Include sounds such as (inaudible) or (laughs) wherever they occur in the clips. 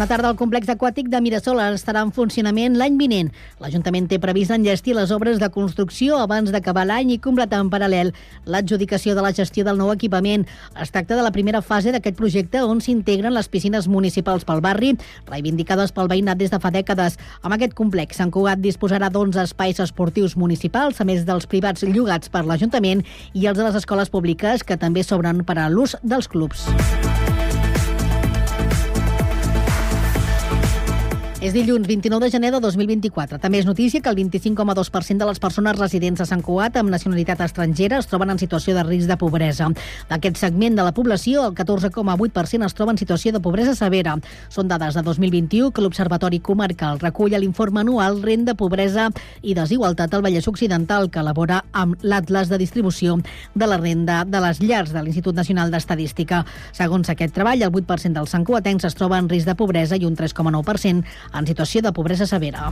Bona tarda. El complex aquàtic de Mirasol estarà en funcionament l'any vinent. L'Ajuntament té previst enllestir les obres de construcció abans d'acabar l'any i completar en paral·lel l'adjudicació de la gestió del nou equipament. Es tracta de la primera fase d'aquest projecte on s'integren les piscines municipals pel barri, reivindicades pel veïnat des de fa dècades. Amb aquest complex, Sant Cugat disposarà d'11 espais esportius municipals, a més dels privats llogats per l'Ajuntament i els de les escoles públiques, que també s'obren per a l'ús dels clubs. És dilluns 29 de gener de 2024. També és notícia que el 25,2% de les persones residents a Sant Cugat amb nacionalitat estrangera es troben en situació de risc de pobresa. D'aquest segment de la població, el 14,8% es troba en situació de pobresa severa. Són dades de 2021 que l'Observatori Comarcal recull a l'informe anual Renda, Pobresa i Desigualtat al Vallès Occidental, que elabora amb l'Atlas de Distribució de la Renda de les Llars de l'Institut Nacional d'Estadística. Segons aquest treball, el 8% dels santcuatencs es troba en risc de pobresa i un 3,9% en situació de pobresa severa.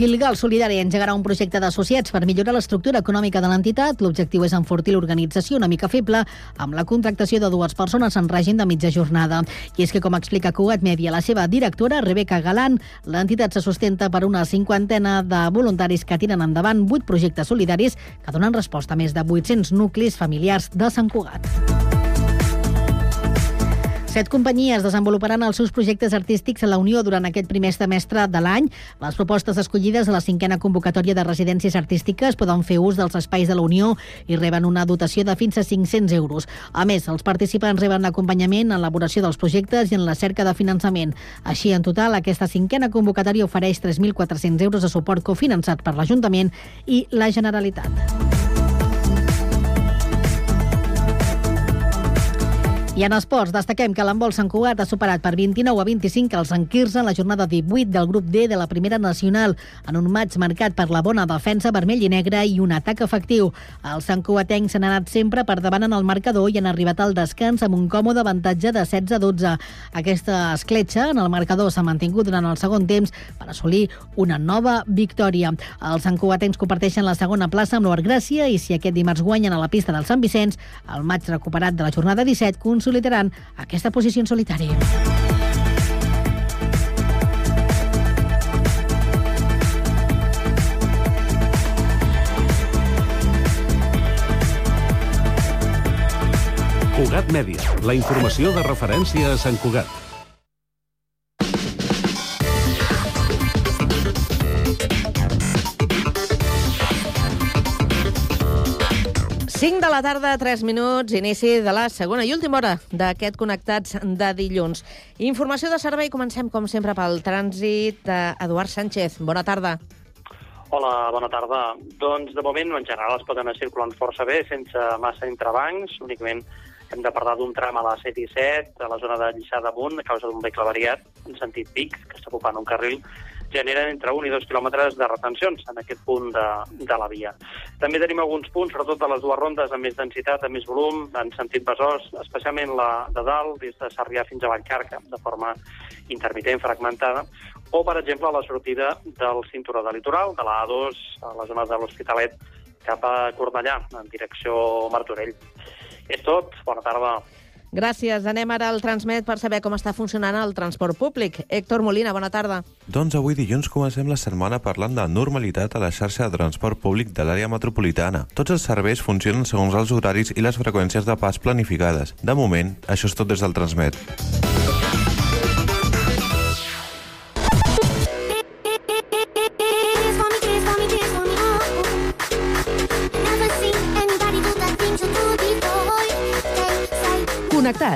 Gilgal Solidari engegarà un projecte d'associats per millorar l'estructura econòmica de l'entitat. L'objectiu és enfortir l'organització una mica feble amb la contractació de dues persones en règim de mitja jornada. I és que, com explica Cugat Media, la seva directora, Rebeca Galán, l'entitat se sustenta per una cinquantena de voluntaris que tiren endavant vuit projectes solidaris que donen resposta a més de 800 nuclis familiars de Sant Cugat. Set companyies desenvoluparan els seus projectes artístics a la Unió durant aquest primer semestre de l'any. Les propostes escollides a la cinquena convocatòria de residències artístiques poden fer ús dels espais de la Unió i reben una dotació de fins a 500 euros. A més, els participants reben l'acompanyament en l'elaboració dels projectes i en la cerca de finançament. Així, en total, aquesta cinquena convocatòria ofereix 3.400 euros de suport cofinançat per l'Ajuntament i la Generalitat. I en esports, destaquem que l'embol Sant Cugat ha superat per 29 a 25 els Enquirts en la jornada 18 del grup D de la primera nacional, en un maig marcat per la bona defensa vermell i negre i un atac efectiu. Els Sant Cugatencs s'han anat sempre per davant en el marcador i han arribat al descans amb un còmode avantatge de 16 a 12. Aquesta escletxa en el marcador s'ha mantingut durant el segon temps per assolir una nova victòria. Els Sant Cugatencs comparteixen la segona plaça amb l'Orgràcia i si aquest dimarts guanyen a la pista del Sant Vicenç, el maig recuperat de la jornada 17 consolidaran aquesta posició en solitari. Cugat Mèdia, la informació de referència a Sant Cugat. Cinc de la tarda, 3 minuts, inici de la segona i última hora d'aquest Connectats de dilluns. Informació de servei, comencem com sempre pel trànsit. Eduard Sánchez, bona tarda. Hola, bona tarda. Doncs de moment, en general, es poden anar circulant força bé, sense massa entrebancs. Únicament hem de parlar d'un tram a la C-17, a la zona de Lliçà d'Amunt, a causa d'un vehicle variat, en sentit pic, que està ocupant un carril generen entre 1 i 2 quilòmetres de retencions en aquest punt de, de la via. També tenim alguns punts, sobretot de les dues rondes, amb més densitat, amb més volum, en sentit Besòs, especialment la de dalt, des de Sarrià fins a Vallcarca, de forma intermitent, fragmentada, o, per exemple, la sortida del cinturó de litoral, de la A2, a la zona de l'Hospitalet, cap a Cornellà, en direcció Martorell. És tot. Bona tarda. Gràcies. Anem ara al Transmet per saber com està funcionant el transport públic. Héctor Molina, bona tarda. Doncs avui dilluns comencem la setmana parlant de normalitat a la xarxa de transport públic de l'àrea metropolitana. Tots els serveis funcionen segons els horaris i les freqüències de pas planificades. De moment, això és tot des del Transmet.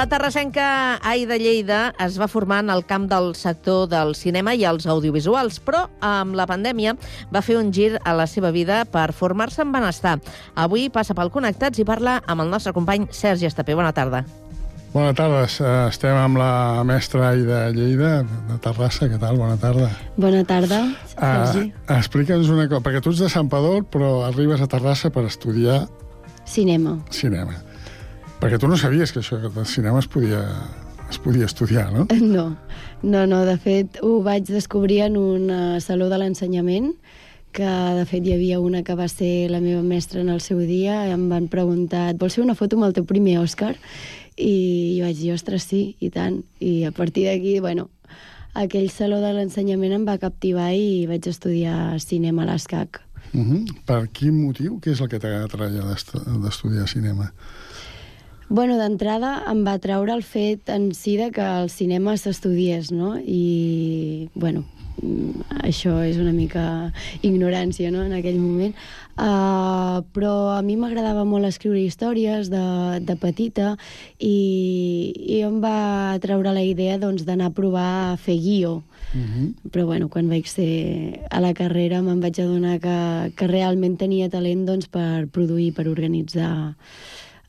La terrassenca Aida Lleida es va formar en el camp del sector del cinema i els audiovisuals, però amb la pandèmia va fer un gir a la seva vida per formar-se en benestar. Avui passa pel Connectats i parla amb el nostre company Sergi Estapé. Bona tarda. Bona tarda, eh, estem amb la mestra Aida Lleida, de Terrassa. Què tal? Bona tarda. Bona tarda, Uh, Sergi. Explica'ns una cosa, perquè tu ets de Sant Pador, però arribes a Terrassa per estudiar Cinema. cinema. Perquè tu no sabies que això de cinema es podia, es podia estudiar, no? (laughs) No, no, no, de fet ho vaig descobrir en un uh, saló de l'ensenyament que de fet hi havia una que va ser la meva mestra en el seu dia i em van preguntar, et vols fer una foto amb el teu primer Òscar? I jo vaig dir, ostres, sí, i tant. I a partir d'aquí, bueno, aquell saló de l'ensenyament em va captivar i vaig estudiar cinema a l'ESCAC. Uh -huh. Per quin motiu? Què és el que d'estu- d'estudiar cinema? Bueno, d'entrada em va treure el fet en si de que el cinema s'estudiés, no? I, bueno, mm, això és una mica ignorància, no?, en aquell moment. Uh, però a mi m'agradava molt escriure històries de, de petita i, i em va treure la idea doncs, d'anar a provar a fer guió. Uh -huh. Però bueno, quan vaig ser a la carrera me'n vaig adonar que, que realment tenia talent doncs, per produir, per organitzar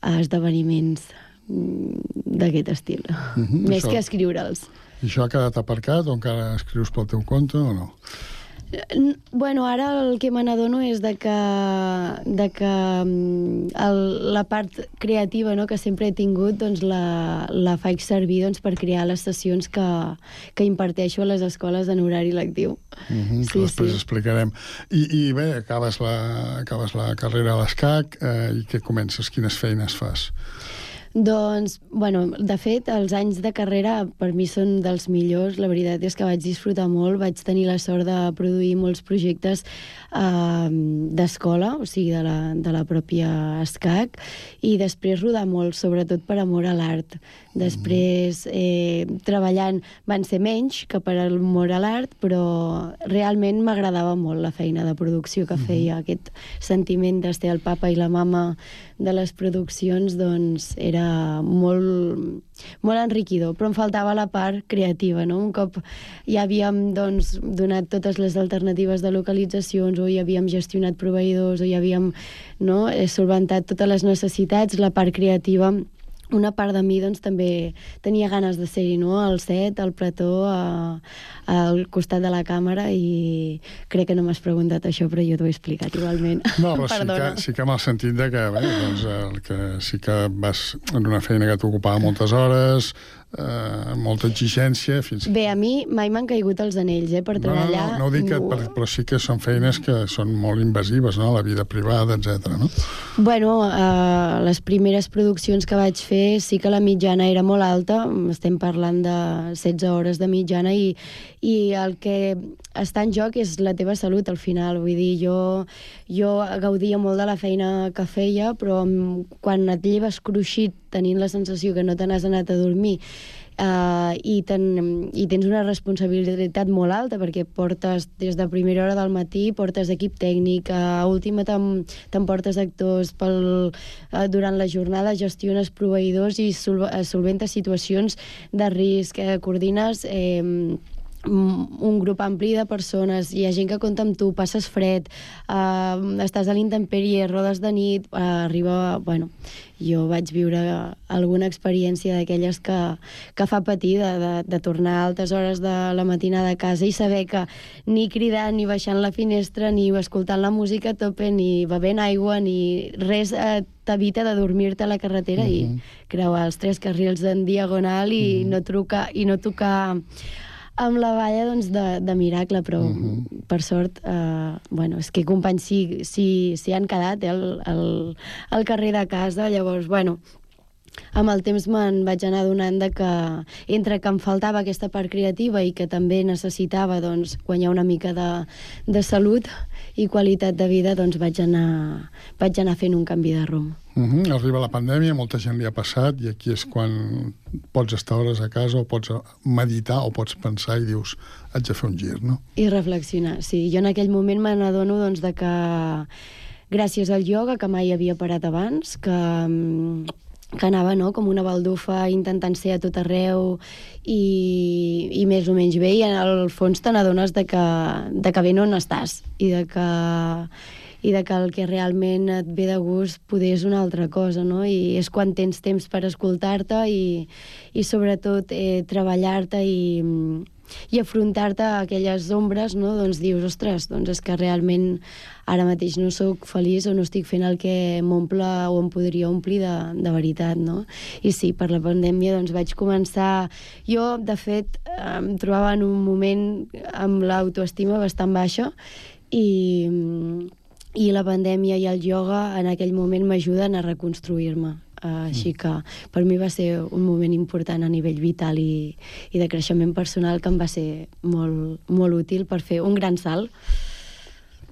a esdeveniments mm, d'aquest estil, Mhm, més això- que escriure'ls. I això ha quedat aparcat o encara escrius pel teu compte o no? Bueno, ara el que me n'adono és de que, de que mm, el, la part creativa no, que sempre he tingut doncs la, la faig servir doncs, per crear les sessions que, que imparteixo a les escoles en horari lectiu. Uh -huh, Sí, després sí. explicarem. I, I bé, acabes la, acabes la carrera a l'ESCAC eh, i què comences? Quines feines fas? Doncs, bueno, de fet, els anys de carrera per mi són dels millors. La veritat és que vaig disfrutar molt. Vaig tenir la sort de produir molts projectes eh, d'escola, o sigui, de la, de la pròpia ESCAC, i després rodar molt, sobretot per amor a l'art. Després, eh, treballant, van ser menys que per amor a l'art, però realment m'agradava molt la feina de producció que feia. Aquest sentiment d'estar el papa i la mama de les produccions, doncs, era molt, molt enriquidor, però em faltava la part creativa, no? Un cop ja havíem, doncs, donat totes les alternatives de localitzacions, o ja havíem gestionat proveïdors, o ja havíem no, eh, solventat totes les necessitats, la part creativa una part de mi doncs, també tenia ganes de ser-hi, no? al set, al plató, a, al costat de la càmera i crec que no m'has preguntat això, però jo t'ho he explicat igualment. No, però sí que, sí que amb el sentit de que, bé, doncs, el que sí que vas en una feina que t'ocupava moltes hores, eh, molta exigència, fins... Bé, a mi mai m'han caigut els anells, eh, per no, no, treballar. no, no ho dic, que, per, però sí que són feines que són molt invasives, no?, la vida privada, etc. no? Bueno, eh, les primeres produccions que vaig fer sí que la mitjana era molt alta, estem parlant de 16 hores de mitjana i, i el que està en joc és la teva salut al final, vull dir, jo, jo gaudia molt de la feina que feia, però quan et lleves cruixit tenint la sensació que no te n'has anat a dormir Uh, i, ten, i tens una responsabilitat molt alta perquè portes des de primera hora del matí portes equip tècnic, a última te'n te portes actors pel, uh, durant la jornada gestiones proveïdors i sol, uh, solventes situacions de risc, eh, coordines eh, un grup ampli de persones, hi ha gent que compta amb tu, passes fred, uh, estàs a l'intempèrie, rodes de nit, uh, arriba... Bueno, jo vaig viure alguna experiència d'aquelles que, que fa patir, de, de, de tornar a altes hores de la matinada a casa i saber que ni cridant, ni baixant la finestra, ni escoltant la música a tope, ni bevent aigua, ni res eh, t'evita de dormir-te a la carretera i creuar els tres carrils en diagonal i no trucar i no tocar amb la valla doncs, de, de miracle, però uh -huh. per sort, eh, bueno, és que companys sí, sí, sí han quedat eh, al, al, al carrer de casa, llavors, bueno, amb el temps me'n vaig anar donant de que entre que em faltava aquesta part creativa i que també necessitava doncs, guanyar una mica de, de salut i qualitat de vida, doncs vaig anar, vaig anar fent un canvi de rumb. Uh -huh. Arriba la pandèmia, molta gent li ha passat, i aquí és quan pots estar hores a casa o pots meditar o pots pensar i dius, haig de fer un gir, no? I reflexionar, sí. Jo en aquell moment me n'adono doncs, de que gràcies al ioga, que mai havia parat abans, que mm, que anava no, com una baldufa intentant ser a tot arreu i, i més o menys bé i en el fons te n'adones de, que, de que bé no estàs i de que i de que el que realment et ve de gust poder és una altra cosa, no? I és quan tens temps per escoltar-te i, i sobretot eh, treballar-te i, i afrontar-te a aquelles ombres, no? doncs dius, ostres, doncs és que realment ara mateix no sóc feliç o no estic fent el que m'omple o em podria omplir de, de veritat, no? I sí, per la pandèmia doncs vaig començar... Jo, de fet, em trobava en un moment amb l'autoestima bastant baixa i, i la pandèmia i el ioga en aquell moment m'ajuden a reconstruir-me. Uh, així que per mi va ser un moment important a nivell vital i, i de creixement personal que em va ser molt, molt útil per fer un gran salt.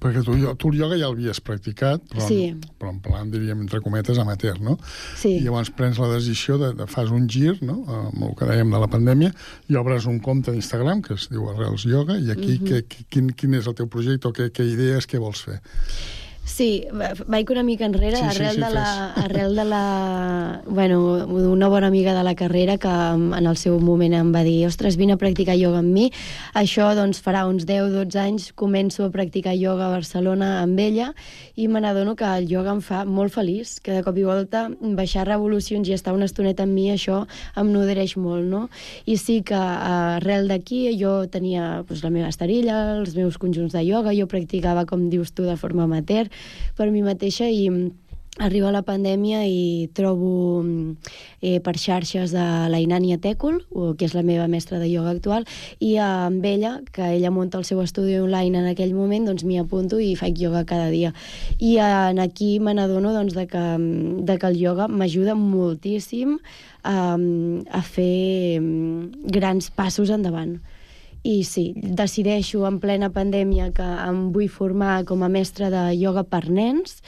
Perquè tu, tu el ioga ja l'havies practicat, però, Sí. en, però en plan, diríem, entre cometes, amateur, no? Sí. I llavors prens la decisió de, de fas un gir, no?, amb el que dèiem de la pandèmia, i obres un compte d'Instagram que es diu Arrels Yoga, i aquí Mhm. que, que, quin, quin és el teu projecte o què, què idees, què vols fer? Sí, va- vaig una mica enrere, Sí, sí, arrel, sí, de la, fes. (laughs) arrel de la... Bueno, una bona amiga de la carrera que en el seu moment em va dir ostres, vine a practicar ioga amb mi. Això, doncs, farà uns 10-12 anys començo a practicar ioga a Barcelona amb ella i me n'adono que el ioga em fa molt feliç, que de cop i volta baixar revolucions i estar una estoneta amb mi, això em nodreix molt, no? I sí que arrel d'aquí jo tenia doncs, la meva esterilla, els meus conjunts de ioga, jo practicava, com dius tu, de forma amateur, per mi mateixa i mm, arriba la pandèmia i trobo mm, eh, per xarxes a la Inania Tècul, o- que és la meva mestra de ioga actual, i eh, amb ella, que ella munta el seu estudi online en aquell moment, doncs m'hi apunto i faig ioga cada dia. I eh, aquí me n'adono doncs, de, que, mm, de que el ioga m'ajuda moltíssim um, a fer grans passos endavant. I sí, decideixo en plena pandèmia que em vull formar com a mestra de ioga per nens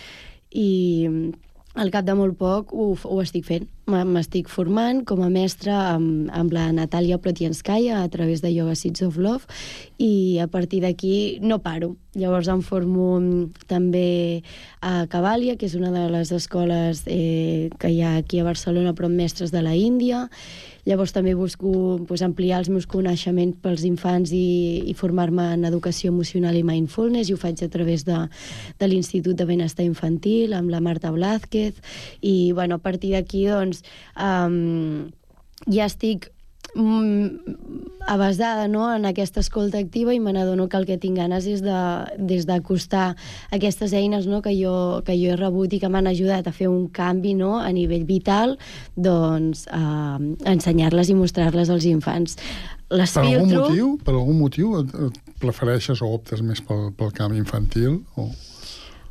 i al cap de molt poc ho, ho estic fent. M'estic formant com a mestra amb, amb la Natàlia Protienskaya a través de Yoga Seeds of Love i a partir d'aquí no paro. Llavors em formo mm, també a Cavalia, que és una de les escoles eh, que hi ha aquí a Barcelona, però amb mestres de la Índia. Llavors també busco pues, ampliar els meus coneixements pels infants i, i formar-me en educació emocional i mindfulness. I ho faig a través de, de l'Institut de Benestar Infantil amb la Marta Blázquez. I bueno, a partir d'aquí doncs um, ja estic avasada no, en aquesta escolta activa i me n'adono que el que tinc ganes és de, des d'acostar aquestes eines no, que, jo, que jo he rebut i que m'han ajudat a fer un canvi no, a nivell vital, doncs a ensenyar-les i mostrar-les als infants. Les Per algun filtro... motiu, per algun motiu prefereixes o optes més pel, pel camp infantil? O...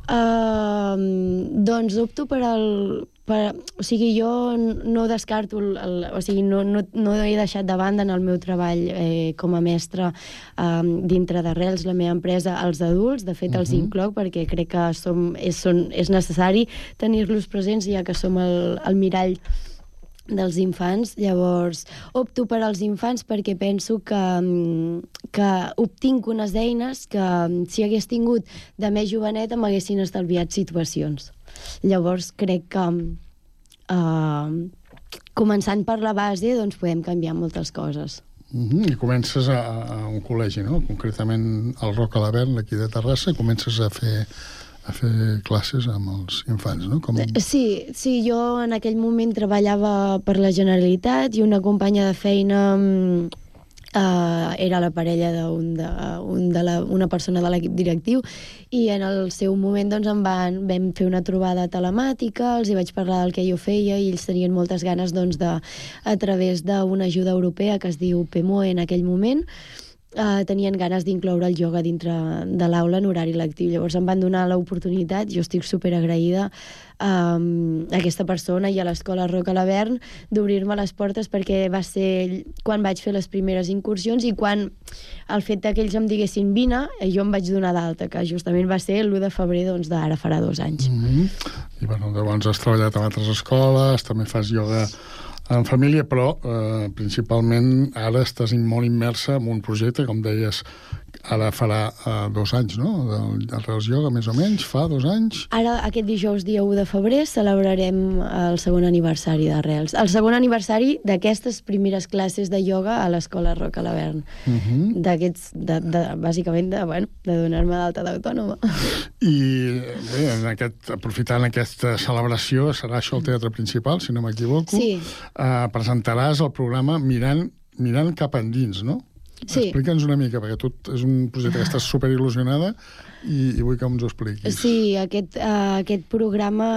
Uh, doncs opto per al... Per, o sigui, jo no descarto, el, el, o sigui, no, no, no he deixat de banda en el meu treball eh, com a mestra um, dintre d'Arrels, la meva empresa, els adults, de fet els Mhm. incloc perquè crec que som, és, són, és necessari tenir-los presents ja que som el, el mirall dels infants, llavors opto per als infants perquè penso que, mm, que obtinc unes eines que mm, si hagués tingut de més joveneta m'haguessin estalviat situacions. Llavors crec que uh, començant per la base doncs podem canviar moltes coses. Uh -huh. I comences a, a un col·legi, no? concretament al Roc a l'Avern, aquí de Terrassa, comences a fer a fer classes amb els infants, no? Com... Sí, sí, jo en aquell moment treballava per la Generalitat i una companya de feina Uh, era la parella d'un de, un de la, una persona de l'equip directiu i en el seu moment doncs, em van, vam fer una trobada telemàtica, els hi vaig parlar del que jo feia i ells tenien moltes ganes doncs, de, a través d'una ajuda europea que es diu PEMOE en aquell moment Uh, tenien ganes d'incloure el ioga dintre de l'aula en horari lectiu. Llavors em van donar l'oportunitat, jo estic super agraïda um, a aquesta persona i a l'escola Roca Lavern d'obrir-me les portes perquè va ser quan vaig fer les primeres incursions i quan el fet que ells em diguessin vine, eh, jo em vaig donar d'alta, que justament va ser l'1 de febrer doncs, d'ara farà dos anys. Mm -hmm. I bueno, llavors has treballat en altres escoles, també fas ioga en família, però eh, principalment ara estàs molt immersa en un projecte, com deies, ara farà eh, dos anys, no?, del, del Reals Yoga, més o menys, fa dos anys. Ara, aquest dijous, dia 1 de febrer, celebrarem el segon aniversari de Reals. El segon aniversari d'aquestes primeres classes de ioga a l'Escola Roca Lavern. Uh Mhm. -huh. D'aquests, de, de, bàsicament, de, bueno, de donar-me d'alta d'autònoma. I bé, en aquest, aprofitant aquesta celebració, serà això el teatre principal, si no m'equivoco. Sí. Eh, presentaràs el programa Mirant, Mirant cap endins, no? Sí. Explica'ns una mica, perquè tu és un projecte que estàs superil·lusionada i, i vull que ens ho expliquis. Sí, aquest, uh, aquest programa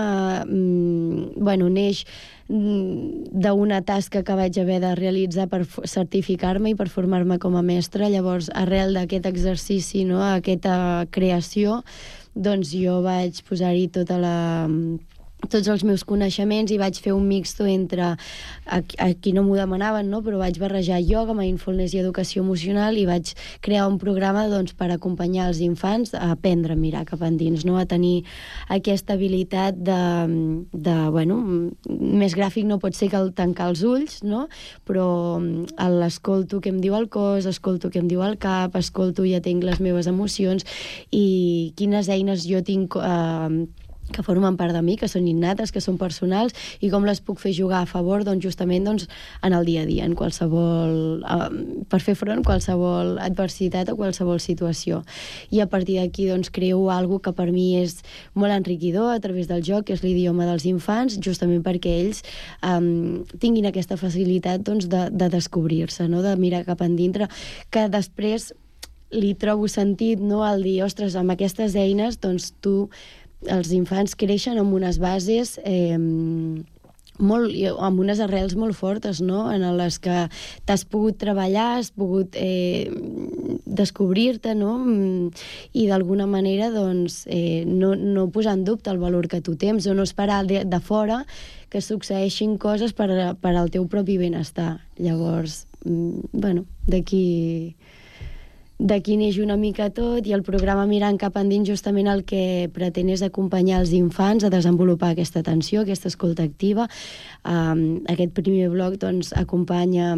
mm, bueno, neix mm, d'una tasca que vaig haver de realitzar per certificar-me i per formar-me com a mestra. Llavors, arrel d'aquest exercici, no, aquesta creació, doncs jo vaig posar-hi tota la tots els meus coneixements i vaig fer un mixto entre aquí, no m'ho demanaven, no? però vaig barrejar ioga, mindfulness i educació emocional i vaig crear un programa doncs, per acompanyar els infants a aprendre a mirar cap endins, no? a tenir aquesta habilitat de, de bueno, més gràfic no pot ser que el tancar els ulls, no? però mm, l'escolto què em diu el cos, escolto què em diu el cap, escolto i atenc les meves emocions i quines eines jo tinc eh, que formen part de mi, que són innates, que són personals, i com les puc fer jugar a favor, doncs, justament doncs, en el dia a dia, en qualsevol, eh, per fer front a qualsevol adversitat o qualsevol situació. I a partir d'aquí doncs, creo algo que per mi és molt enriquidor a través del joc, que és l'idioma dels infants, justament perquè ells eh, tinguin aquesta facilitat doncs, de, de descobrir-se, no? de mirar cap endintre, que després li trobo sentit no, al dir, ostres, amb aquestes eines doncs tu els infants creixen amb unes bases eh, molt, amb unes arrels molt fortes, no? en les que t'has pogut treballar, has pogut eh, descobrir-te, no? Mm, i d'alguna manera doncs, eh, no, no posar en dubte el valor que tu tens o no esperar de, de fora que succeeixin coses per, per al teu propi benestar. Llavors, mm, bueno, d'aquí d'aquí neix una mica tot i el programa Mirant cap endins justament el que pretén és acompanyar els infants a desenvolupar aquesta atenció, aquesta escolta activa. Um, aquest primer bloc doncs, acompanya...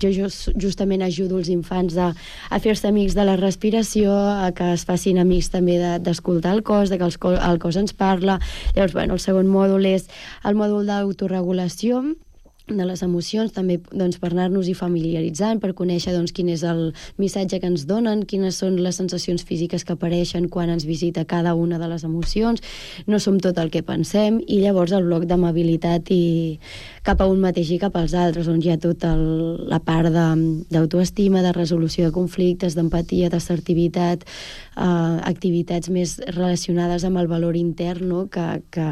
Jo just, justament ajudo els infants a, a fer-se amics de la respiració, a que es facin amics també de- d'escoltar el cos, de que el, el cos ens parla. Llavors, bueno, el segon mòdul és el mòdul d'autoregulació, de les emocions, també doncs, per anar-nos-hi familiaritzant, per conèixer doncs, quin és el missatge que ens donen, quines són les sensacions físiques que apareixen quan ens visita cada una de les emocions, no som tot el que pensem, i llavors el bloc d'amabilitat i cap a un mateix i cap als altres, on hi ha tota la part d'autoestima, de, de resolució de conflictes, d'empatia, d'assertivitat, eh, activitats més relacionades amb el valor intern, no? que, que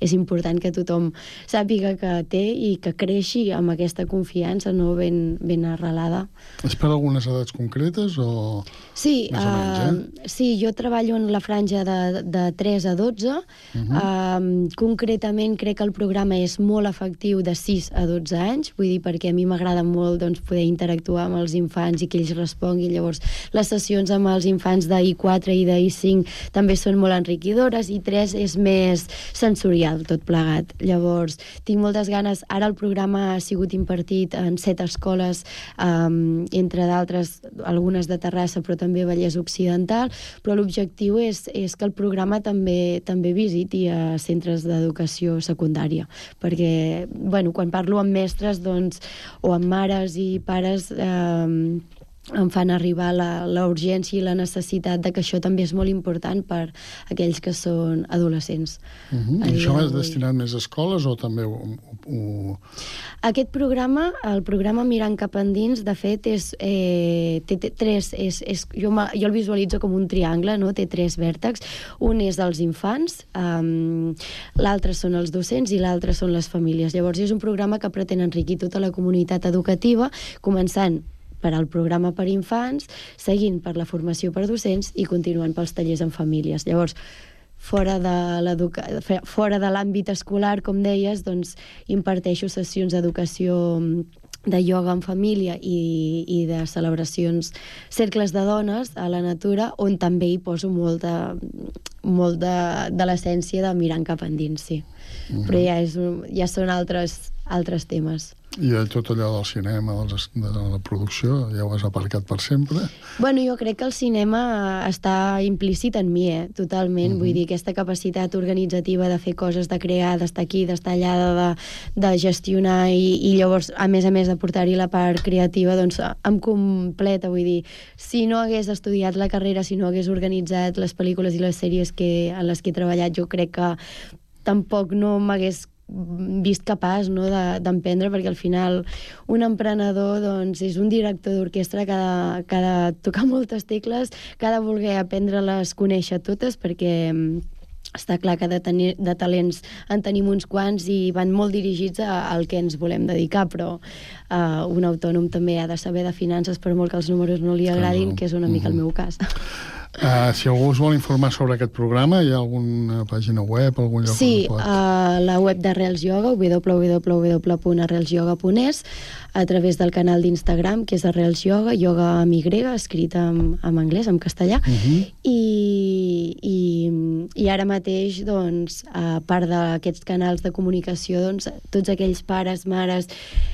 és important que tothom sàpiga que té i que creixi amb aquesta confiança no ben, ben arrelada. És per algunes edats concretes o... Sí, Més o menys, uh, sí, jo treballo en la franja de, de 3 a 12. Uh -huh. uh, concretament crec que el programa és molt efectiu de 6 a 12 anys, vull dir, perquè a mi m'agrada molt doncs, poder interactuar amb els infants i que ells responguin. Llavors, les sessions amb els infants d'I4 i d'I5 també són molt enriquidores i 3 és més sensorial, tot plegat. Llavors, tinc moltes ganes... Ara el programa ha sigut impartit en set escoles, um, entre d'altres, algunes de Terrassa, però també Vallès Occidental, però l'objectiu és, és que el programa també també visiti a centres d'educació secundària, perquè, bueno, quan parlo amb mestres, doncs, o amb mares i pares, eh, em fan arribar la, la urgència i la necessitat de que això també és molt important per aquells que són adolescents. Uh -huh. A I això és destinat més a escoles o també ho, ho. Aquest programa, el programa Mirant cap endins, de fet, és, eh, té, té tres, és, és, jo, jo el visualitzo com un triangle, no? té tres vèrtexs. Un és els infants, um, l'altre són els docents i l'altre són les famílies. Llavors, és un programa que pretén enriquir tota la comunitat educativa, començant per al programa per infants, seguint per la formació per docents i continuant pels tallers en famílies. Llavors, fora de fora de l'àmbit escolar, com deies, doncs imparteixo sessions d'educació mm, de ioga en família i, i de celebracions, cercles de dones a la natura, on també hi poso molta, molt de, de l'essència de mirant cap endins, sí. Però ja, és, ja són altres, altres temes. I tot allò del cinema, dels, de la producció, ja ho has aparcat per sempre. Bueno, jo crec que el cinema està implícit en mi, eh? totalment. Mm -hmm. Vull dir, aquesta capacitat organitzativa de fer coses, de crear, d'estar aquí, d'estar allà, de, de gestionar i, i llavors, a més a més, de portar-hi la part creativa, doncs em completa. Vull dir, si no hagués estudiat la carrera, si no hagués organitzat les pel·lícules i les sèries que, en les que he treballat, jo crec que tampoc no m'hagués vist capaç no, d'emprendre, de, perquè al final un emprenedor doncs, és un director d'orquestra que, ha de, que ha de tocar (laughs) moltes tecles, que ha de voler aprendre-les, conèixer totes, perquè mm, està clar que de, tenir, de talents en tenim uns quants i van molt dirigits a, al que ens volem dedicar, però uh, un autònom també ha de saber de finances per molt que els números no li agradin, que és una mica el meu cas. (laughs) Uh, si algú us vol informar sobre aquest programa, hi ha alguna pàgina web, algun lloc sí, on pot... uh, la web d'Arrels Yoga, www.arrelsyoga.es, a través del canal d'Instagram, que és Arrels Yoga, yoga amb Y, escrit en, en anglès, en castellà, uh -huh. I, i, i ara mateix, doncs, a part d'aquests canals de comunicació, doncs, tots aquells pares, mares,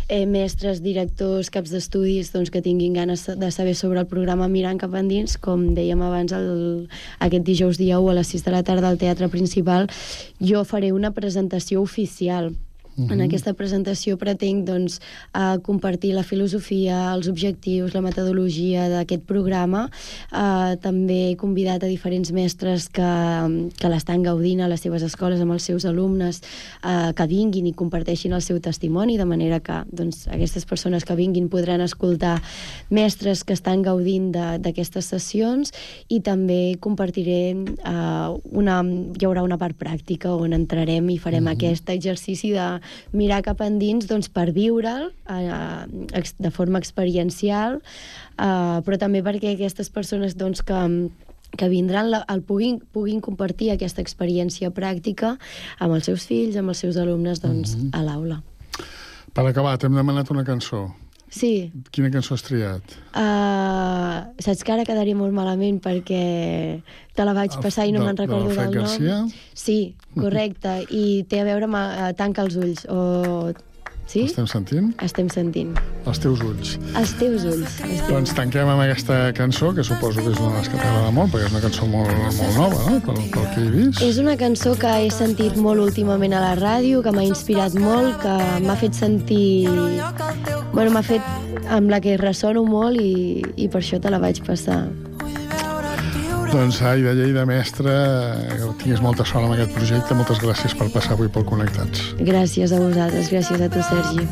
eh, mestres, directors, caps d'estudis, doncs, que tinguin ganes de saber sobre el programa Mirant cap endins, com dèiem abans, el, aquest dijous dia 1 a les 6 de la tarda al Teatre Principal, jo faré una presentació oficial -huh. En aquesta presentació pretenc doncs, uh, compartir la filosofia, els objectius, la metodologia d'aquest programa. Uh, també he convidat a diferents mestres que, que l'estan gaudint a les seves escoles amb els seus alumnes uh, que vinguin i comparteixin el seu testimoni, de manera que doncs, aquestes persones que vinguin podran escoltar mestres que estan gaudint d'aquestes sessions i també compartiré uh, una, hi haurà una part pràctica on entrarem i farem uh -huh. aquest exercici de mirar cap endins doncs, per viure'l eh, de forma experiencial, eh, però també perquè aquestes persones doncs, que que vindran la, el puguin, puguin compartir aquesta experiència pràctica amb els seus fills, amb els seus alumnes doncs, mm -hmm. a l'aula. Per acabar, t'hem demanat una cançó. Sí. Quina cançó has triat? Uh, saps que ara quedaria molt malament perquè te la vaig passar i no me'n recordo del, del nom. Garcia? Sí, correcte. I té a veure amb uh, Tanca els ulls o Sí? Estem sentint? Estem sentint. Els teus ulls. Els teus ulls. Els teus doncs tanquem amb aquesta cançó, que suposo que és una de les que t'agrada molt, perquè és una cançó molt, molt nova, no?, pel, pel que he vist. És una cançó que he sentit molt últimament a la ràdio, que m'ha inspirat molt, que m'ha fet sentir... Bueno, m'ha fet... amb la que ressono molt i, i per això te la vaig passar. Doncs, ai, de llei de mestre, que tinguis molta sort amb aquest projecte. Moltes gràcies per passar avui pel Connectats. Gràcies a vosaltres, gràcies a tu, Sergi.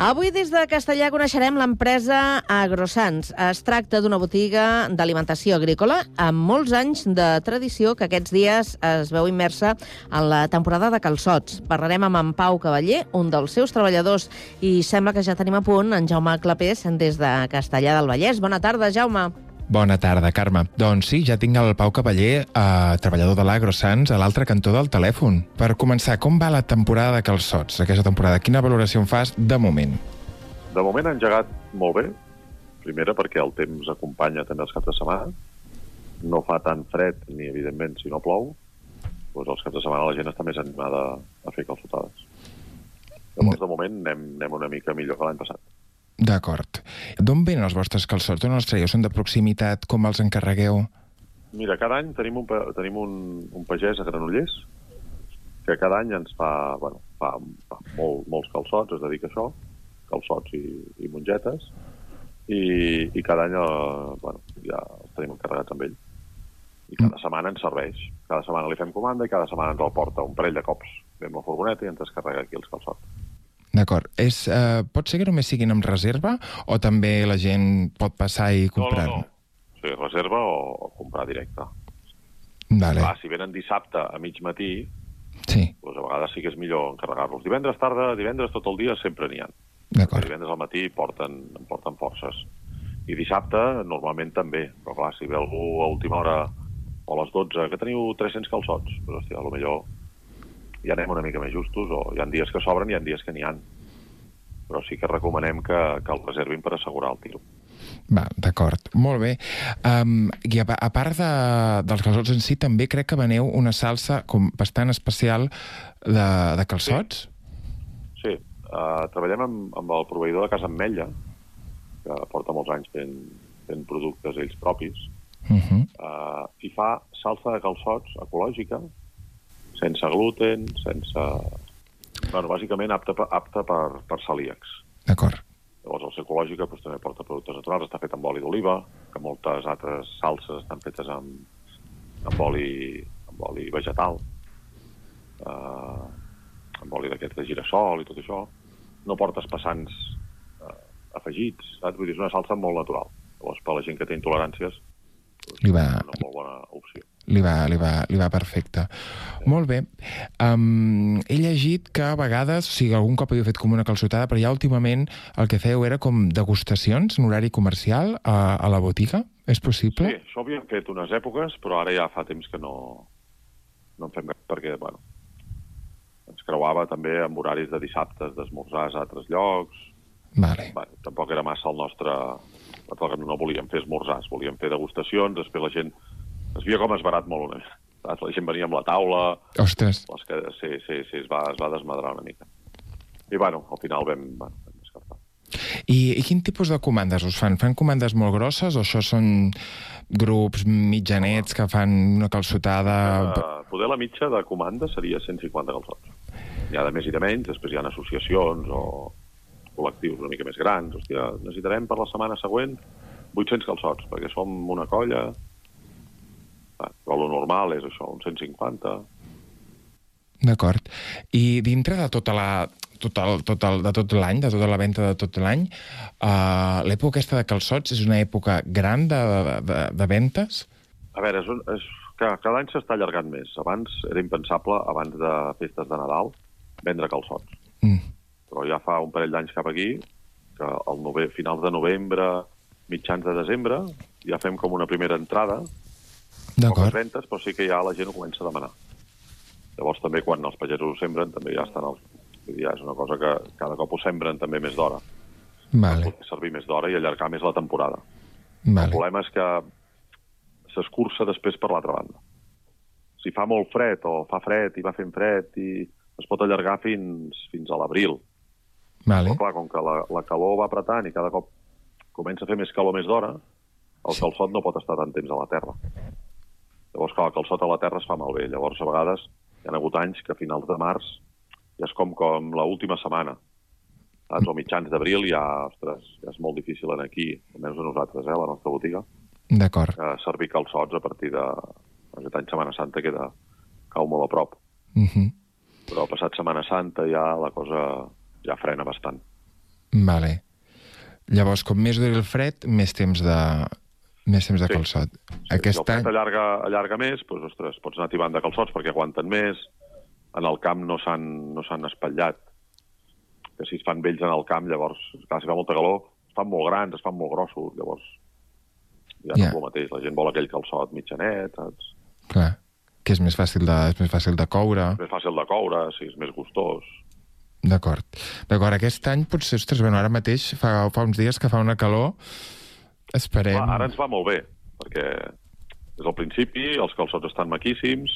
Avui des de Castellà coneixerem l'empresa Agrosans. Es tracta d'una botiga d'alimentació agrícola amb molts anys de tradició que aquests dies es veu immersa en la temporada de calçots. Parlarem amb en Pau Cavaller, un dels seus treballadors, i sembla que ja tenim a punt en Jaume Clapés des de Castellà del Vallès. Bona tarda, Jaume. Bona tarda, Carme. Doncs sí, ja tinc el Pau Cavaller, eh, treballador de l'AgroSans, a l'altre cantó del telèfon. Per començar, com va la temporada de calçots, aquesta temporada? Quina valoració en fas de moment? De moment ha engegat molt bé. Primera, perquè el temps acompanya també els caps de setmana. No fa tant fred, ni evidentment si no plou. Doncs els caps de setmana la gent està més animada a fer calçotades. Llavors, de moment, anem, anem una mica millor que l'any passat. D'acord. D'on venen els vostres calçots? D'on els traieu? Són de proximitat? Com els encarregueu? Mira, cada any tenim un, tenim un, un pagès a Granollers que cada any ens fa, bueno, fa, fa molt, molts calçots, es dedica a això, calçots i, i mongetes, i, i cada any eh, bueno, ja els tenim encarregats amb ell. I cada mm. setmana ens serveix. Cada setmana li fem comanda i cada setmana ens el porta un parell de cops. Ve amb la furgoneta i ens descarrega aquí els calçots. D'acord. És, eh, pot ser que només siguin amb reserva o també la gent pot passar i comprar? No, no, no. Sí, reserva o, o comprar directe. Vale. Clar, si venen dissabte a mig matí, sí. doncs a vegades sí que és millor encarregar-los. Divendres tarda, divendres tot el dia sempre n'hi ha. D'acord. Divendres al matí porten, en porten forces. I dissabte normalment també, però clar, si ve algú a última hora o a les 12, que teniu 300 calçots, doncs hòstia, a ja anem una mica més justos, o hi ha dies que sobren i hi ha dies que n'hi han. Però sí que recomanem que, que el reservin per assegurar el tiro. Va, d'acord. Molt bé. Um, I a, a part de, dels calçots en si, també crec que veneu una salsa com bastant especial de, de calçots? Sí, uh, treballem amb, amb el proveïdor de Casa Ametlla, que porta molts anys fent, fent productes ells propis, Uh -huh. uh, i fa salsa de calçots ecològica, sense gluten, sense... Bueno, bàsicament apta, apta per, per celíacs. D'acord. Llavors, el ser ecològica doncs, també porta productes naturals, està fet amb oli d'oliva, que moltes altres salses estan fetes amb, amb, oli, amb oli vegetal, uh, amb oli d'aquest de girassol i tot això. No porta espessants uh, afegits, saps? Vull dir, és una salsa molt natural. Llavors, per la gent que té intoleràncies, Li va, una molt bona opció. Li va, li va, li va perfecte. Molt bé. Um, he llegit que a vegades, o sigui, algun cop havia fet com una calçotada, però ja últimament el que feu era com degustacions en horari comercial a, a la botiga. És possible? Sí, això ho havíem fet unes èpoques, però ara ja fa temps que no, no en fem cap, perquè, bueno, ens creuava també amb horaris de dissabtes, d'esmorzars a altres llocs. Vale. Bueno, tampoc era massa el nostre... Tampoc no volíem fer esmorzars, volíem fer degustacions, després la gent... Es veia com esbarat molt una mica. saps? La gent venia amb la taula, Ostres. les que, sí, sí, sí, es va, es va desmadrar una mica. I, bueno, al final vam, bueno, vam descartar. I, I quin tipus de comandes us fan? Fan comandes molt grosses o això són grups mitjanets que fan una calçotada... Uh, poder la mitja de comanda seria 150 calçots. N'hi ha de més i de menys, després hi ha associacions o col·lectius una mica més grans. Hòstia, necessitarem per la setmana següent 800 calçots, perquè som una colla... Ah, Però lo normal és això, uns 150. D'acord. I dintre de tota la tot el, tot el, de tot l'any, de tota la venda de tot l'any, uh, l'època aquesta de calçots és una època gran de, de, de ventes? A veure, és, un, és que cada any s'està allargant més. Abans era impensable, abans de festes de Nadal, vendre calçots. Mm. Però ja fa un parell d'anys cap aquí, que al nove, finals de novembre, mitjans de desembre, ja fem com una primera entrada, poques D'acord. ventes, però sí que ja la gent ho comença a demanar. Llavors també quan els pagesos ho sembren, també ja estan els... Ja és una cosa que cada cop ho sembren també més d'hora. Vale, Poder servir més d'hora i allargar més la temporada. vale. El problema és que s'escurça després per l'altra banda. Si fa molt fred o fa fred i va fent fred i es pot allargar fins, fins a l'abril. Vale. Però clar, com que la, la calor va apretant i cada cop comença a fer més calor més d'hora, el calçot no pot estar tant temps a la terra. Llavors, clar, el calçot a la terra es fa malbé. Llavors, a vegades, hi ha hagut anys que a finals de març ja és com, com l'última setmana. Saps? O mitjans d'abril ja, ostres, ja és molt difícil en aquí, almenys a nosaltres, eh, a la nostra botiga, D'acord. que servir calçots a partir de... Aquest any Setmana Santa queda cau molt a prop. Uh -huh. Però passat Setmana Santa ja la cosa ja frena bastant. Vale. Llavors, com més duri el fred, més temps de, més temps de Sí. calçot. Si el Aquest fred any... allarga, allarga més, doncs, ostres, pots anar tibant de calçots perquè aguanten més, en el camp no s'han no espatllat. Que si es fan vells en el camp, llavors, clar, si fa molta calor, es fan molt grans, es fan molt grossos, llavors ja no Ja. és el mateix. La gent vol aquell calçot mitjanet, saps? Clar, que és més fàcil de, és més fàcil de coure. És més fàcil de coure, si és més gustós. D'acord. D'acord, aquest any potser, ostres, bueno, ara mateix fa, fa uns dies que fa una calor. Esperem... Clar, ara ens va molt bé, perquè des del principi els calçots estan maquíssims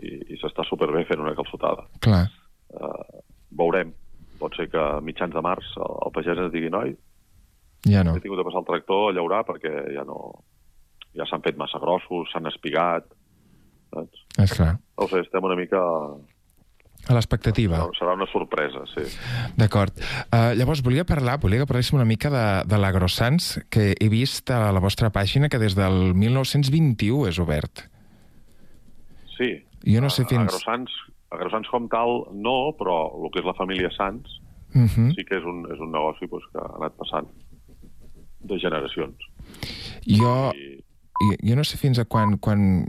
i, i s'està superbé fent una calçotada. Clar. Uh, veurem. Pot ser que a mitjans de març el, el pagès ens digui noi, Ja no. he tingut de passar el tractor a llaurar perquè ja no... ja s'han fet massa grossos, s'han espigat, saps? És clar. No ho sé, estem una mica... A l'expectativa. Serà una sorpresa, sí. D'acord. Uh, llavors, volia parlar, volia que parléssim una mica de, de l'Agrosans, que he vist a la vostra pàgina que des del 1921 és obert. Sí. Jo no sé fins... Agrosans, Agrosans com tal, no, però el que és la família Sans Mhm. sí que és un, és un negoci pues, que ha anat passant de generacions. Jo, jo, jo no sé fins a quan, quan,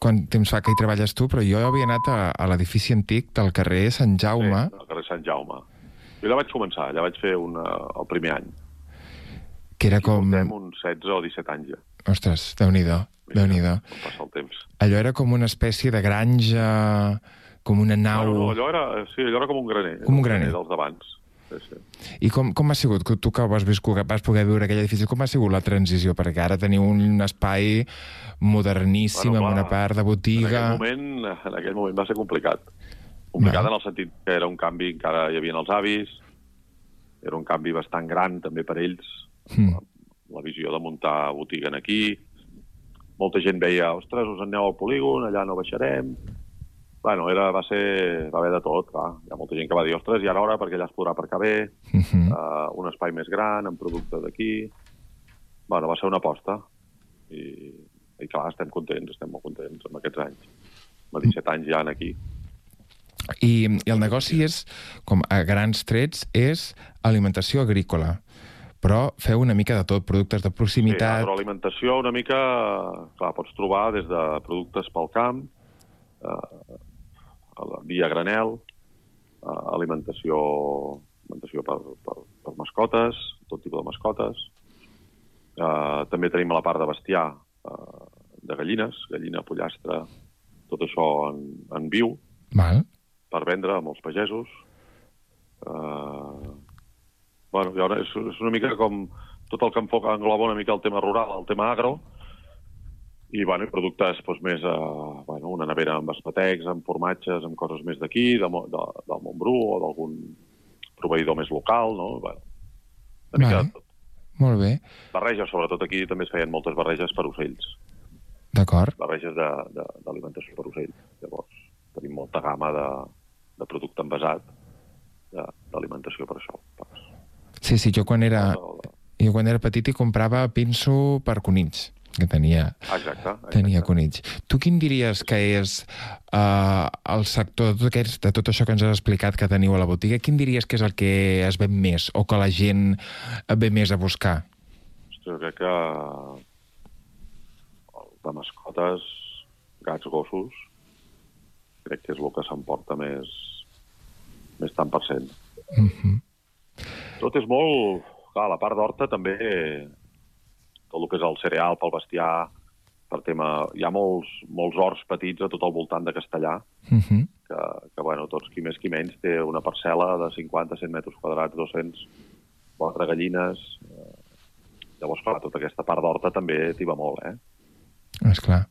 quan temps fa que hi treballes tu, però jo havia anat a, a l'edifici antic del carrer Sant Jaume. Sí, al carrer Sant Jaume. Jo allà vaig començar, allà vaig fer una, el primer any. que era com... Portem uns 16 o 17 anys ja, Ostres, déu-n'hi-do, déu nhi déu passa el temps. Allò era com una espècie de granja, com una nau... No, no, allò era, sí, allò era com un graner. Com un graner. dels d'abans. Sí, sí. I com, com ha sigut, que tu que vas, viscut, vas poder viure aquell edifici, com ha sigut la transició? Perquè ara teniu un espai moderníssim, Bueno, amb clar, una part de En botiga... aquell moment, en aquell moment va ser complicat. Complicat Va. en el sentit que era un canvi, encara hi havia els avis, era un canvi bastant gran també per ells, Mm. la visió de muntar botiga en aquí. Molta gent veia, ostres, us en aneu al polígon, allà no baixarem. Bueno, era, va ser, va haver de tot, clar. Hi ha molta gent que va dir, ostres, i ara hora perquè allà es podrà aparcar bé, Mhm. uh, un espai més gran, amb productes d'aquí... Bueno, va ser una aposta. I, i clar, estem contents, estem molt contents amb aquests anys. Amb 17 anys ja en aquí. I, I el negoci és, com a grans trets, és alimentació agrícola. Però feu una mica de tot, productes de Sí, proximitat... agroalimentació una mica... Clar, pots trobar des de productes pel camp, eh, a la via granel, eh, alimentació, alimentació per, per, per mascotes, tot tipus de mascotes. Eh, també tenim la part de bestiar eh, de gallines, gallina, pollastre, tot això en, en viu, Val. per vendre a molts pagesos. Uh, bueno, és, és una mica com tot el que enfoca engloba una mica el tema rural, el tema agro, i, bueno, i productes doncs, més, uh, bueno, una nevera amb espatecs, amb formatges, amb coses més d'aquí, de, de, del Montbrú o d'algun proveïdor més local, no? Bueno, una mica Vale. tot. Molt bé, Barreges, sobretot aquí també es feien moltes barreges per ocells, d'acord. barreges d'alimentació per ocells. Llavors, tenim molta gamma de, de producte envasat de- d'alimentació per això. Sí, sí, jo quan era, jo quan era petit hi comprava pinso per conills, que tenia, exacte. exacte. tenia conills. Tu quin diries que és uh, el sector de tot, aquest, de tot això que ens has explicat que teniu a la botiga, quin diries que és el que es ven més o que la gent ve més a buscar? Jo crec que de mascotes, gats, gossos, crec que és el que s'emporta més, més tant per cent. Mm -hmm. Tot és molt... Clar, la part d'horta també, tot el que és el cereal pel bestiar, per tema... Hi ha molts, molts horts petits a tot el voltant de Castellà, Mm -hmm. que, que bueno, tots, qui més qui menys, té una parcel·la de 50, 100 metres quadrats, 200, quatre gallines... Eh, llavors, clar, tota aquesta part d'horta també t'hi va molt, eh? Esclar.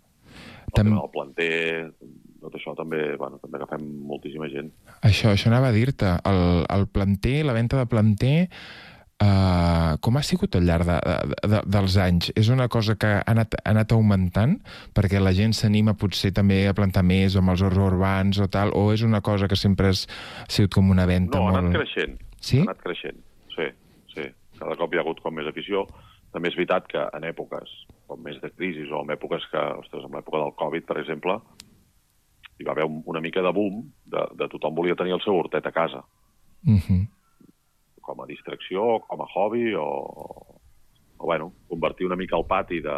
El Tam... tema del planter, tot això també, bueno, també agafem moltíssima gent. Això, això anava a dir-te. El, el planter, la venda de planter, uh, com ha sigut al llarg de, de, de, dels anys? És una cosa que ha anat, ha anat augmentant perquè la gent s'anima potser també a plantar més o amb els horts urbans o tal, o és una cosa que sempre has sigut com una venda No, ha molt... anat creixent. Sí? Ha anat creixent, sí, sí. Cada cop hi ha hagut com més afició. També és veritat que en èpoques com més de crisis o en èpoques que, ostres, en l'època del Covid, per exemple, hi va haver un, una mica de boom de, de tothom volia tenir el seu hortet a casa, Mm -hmm. Com a distracció, com a hobby, o, o bueno, convertir una mica el pati de,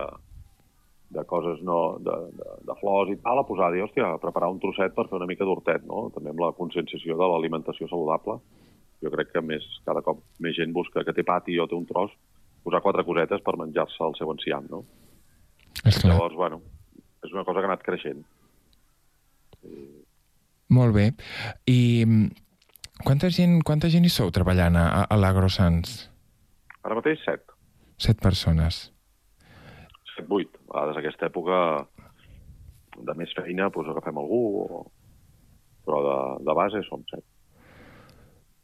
de coses no, de, de, de flors i tal, a posar, dir, hòstia, preparar un trosset per fer una mica d'hortet, no? També amb la conscienciació de l'alimentació saludable. Jo crec que més, cada cop més gent busca que té pati o té un tros, posar quatre cosetes per menjar-se el seu enciam, no? Esclar. Llavors, bueno, és una cosa que ha anat creixent. Molt bé. I quanta gent, quanta gent hi sou treballant a, a l'AgroSans? Ara mateix, set. Set persones. set, vuit. A vegades aquesta època de més feina doncs agafem algú, o... però de, de base som set.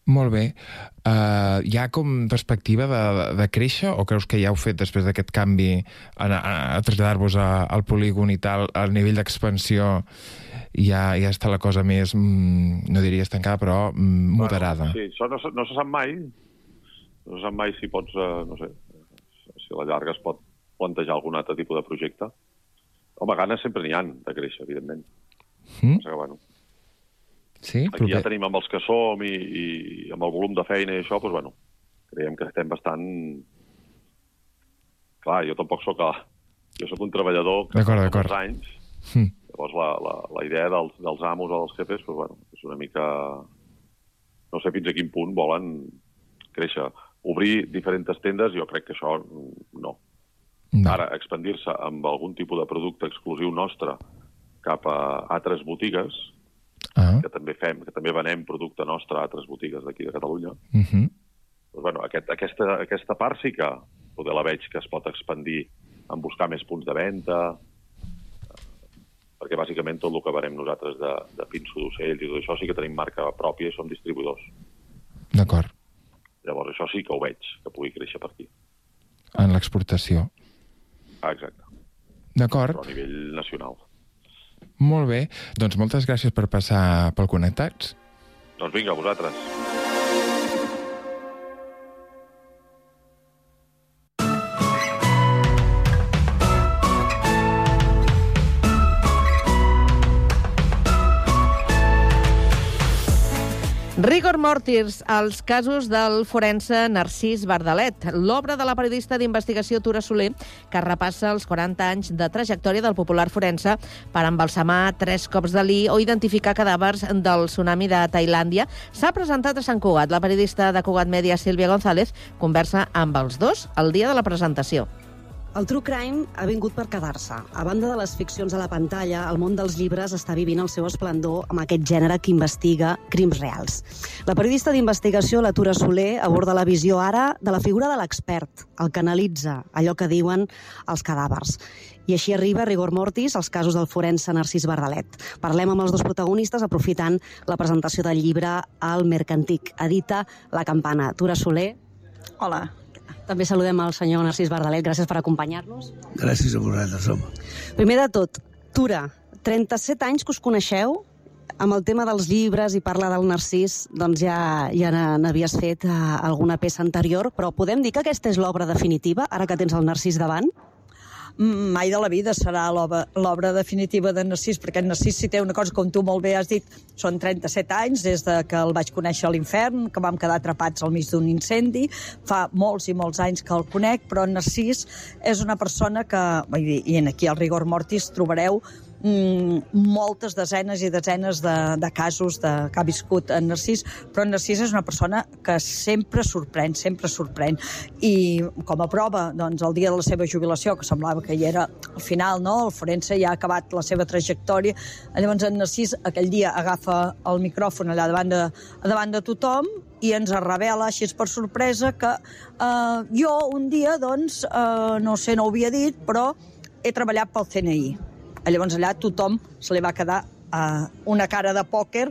Molt bé. Uh, hi ha com perspectiva de, de créixer o creus que ja heu fet després d'aquest canvi a, a, a traslladar-vos al polígon i tal, al nivell d'expansió ja, ja està la cosa més, mm, no diria estancada, però mm, moderada? Sí, això no, no se sap mai. No se sap mai si pots, eh, no sé, si a la llarga es pot plantejar algun altre tipus de projecte. Home, ganes sempre n'hi han de créixer, evidentment. Mm? Que, bueno, Sí, Aquí ja tenim amb els que som i, i amb el volum de feina i això, doncs, bueno, creiem que estem bastant... Clar, jo tampoc sóc... A... Jo sóc un treballador que fa molts anys, Hm. Llavors la, la, la idea dels, dels amos o dels jefes, doncs, bueno, és una mica... No sé fins a quin punt volen créixer. Obrir diferents tendes, jo crec que això no. No. Ara, expandir-se amb algun tipus de producte exclusiu nostre cap a altres botigues, Ah. que també fem, que també venem producte nostre a altres botigues d'aquí de Catalunya, Uh -huh. doncs, bueno, aquest, aquesta, aquesta part sí que poder la veig que es pot expandir en buscar més punts de venda, perquè bàsicament tot el que venem nosaltres de, de pinso d'ocells i tot això sí que tenim marca pròpia i som distribuïdors. D'acord. Llavors això sí que ho veig, que pugui créixer per aquí. En l'exportació. Ah, exacte, D'acord. a nivell nacional. Molt bé. Doncs moltes gràcies per passar pel Connectats. Doncs vinga, vosaltres. Rigor Mortis, els casos del forense Narcís Bardalet, l'obra de la periodista d'investigació Tura Soler, que repassa els 40 anys de trajectòria del popular forense per embalsamar tres cops de li o identificar cadàvers del tsunami de Tailàndia, s'ha presentat a Sant Cugat. La periodista de Cugat Media, Sílvia González, conversa amb els dos el dia de la presentació. El true crime ha vingut per quedar-se. A banda de les ficcions a la pantalla, el món dels llibres està vivint el seu esplendor amb aquest gènere que investiga crims reals. La periodista d'investigació, la Tura Soler, aborda la visió ara de la figura de l'expert, el que analitza allò que diuen els cadàvers. I així arriba Rigor Mortis als casos del forense Narcís Bardalet. Parlem amb els dos protagonistes aprofitant la presentació del llibre El Mercantic. Edita La Campana. Tura Soler. Hola. També saludem al senyor Narcís Bardalet. Gràcies per acompanyar-nos. Gràcies a vosaltres, home. Primer de tot, Tura, 37 anys que us coneixeu, amb el tema dels llibres i parlar del Narcís, doncs ja, ja n'ha- n'havies fet uh, alguna peça anterior, però podem dir que aquesta és l'obra definitiva, ara que tens el Narcís davant? Mm, mai de la vida serà l'obra definitiva de Narcís, perquè Narcís si té una cosa, com tu molt bé has dit, són 37 anys des de que el vaig conèixer a l'infern, que vam quedar atrapats al mig d'un incendi, fa molts i molts anys que el conec, però Narcís és una persona que, vull dir, i en aquí al Rigor Mortis trobareu moltes desenes i desenes de, de casos de, que ha viscut en Narcís, però en Narcís és una persona que sempre sorprèn, sempre sorprèn. I com a prova, doncs, el dia de la seva jubilació, que semblava que hi era al final, no? el forense ja ha acabat la seva trajectòria, llavors en Narcís aquell dia agafa el micròfon allà davant de, davant de tothom i ens revela així per sorpresa que eh, jo un dia, doncs, eh, no sé, no ho havia dit, però he treballat pel CNI. Llavors allà tothom se li va quedar uh, una cara de pòquer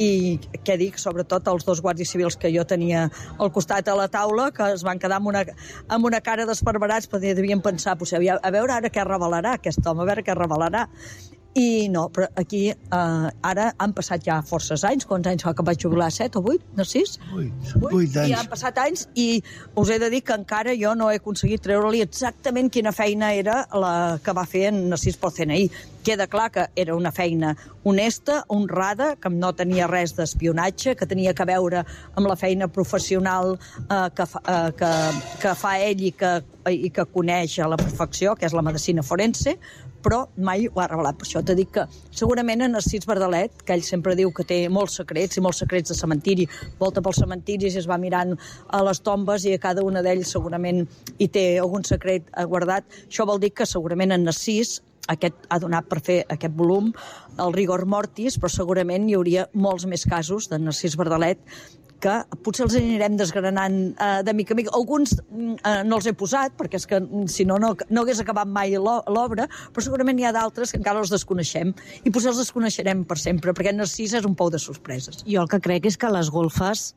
i què dic, sobretot els dos guàrdies civils que jo tenia al costat a la taula, que es van quedar amb una, amb una cara d'esperverats perquè devien pensar, a veure ara què revelarà aquest home, a veure què revelarà. I no, però aquí eh, ara han passat ja forces anys, quants anys fa que vaig jubilar? 7 o 8? No, 6? 8, 8 I anys. han passat anys i us he de dir que encara jo no he aconseguit treure-li exactament quina feina era la que va fer en Narcís pel CNI. Queda clar que era una feina honesta, honrada, que no tenia res d'espionatge, que tenia que veure amb la feina professional eh, que, fa, eh, que, que fa ell i que, i que coneix a la perfecció, que és la medicina forense, però mai ho ha revelat. Per això t'he dit que segurament en Narcís Verdalet, que ell sempre diu que té molts secrets i molts secrets de cementiri, volta pels cementiris i es va mirant a les tombes i a cada una d'ells segurament hi té algun secret eh, guardat. Això vol dir que segurament en Narcís aquest ha donat per fer aquest volum, el rigor mortis, però segurament hi hauria molts més casos de Narcís Verdalet que potser els anirem desgranant eh, de mica en mica. Alguns mm, eh, no els he posat, perquè és que mm, si no, no, no hagués acabat mai l'o- l'obra, però segurament hi ha d'altres que encara els desconeixem, i potser els desconeixerem per sempre, perquè Narcís és un pou de sorpreses. Jo el que crec és que les golfes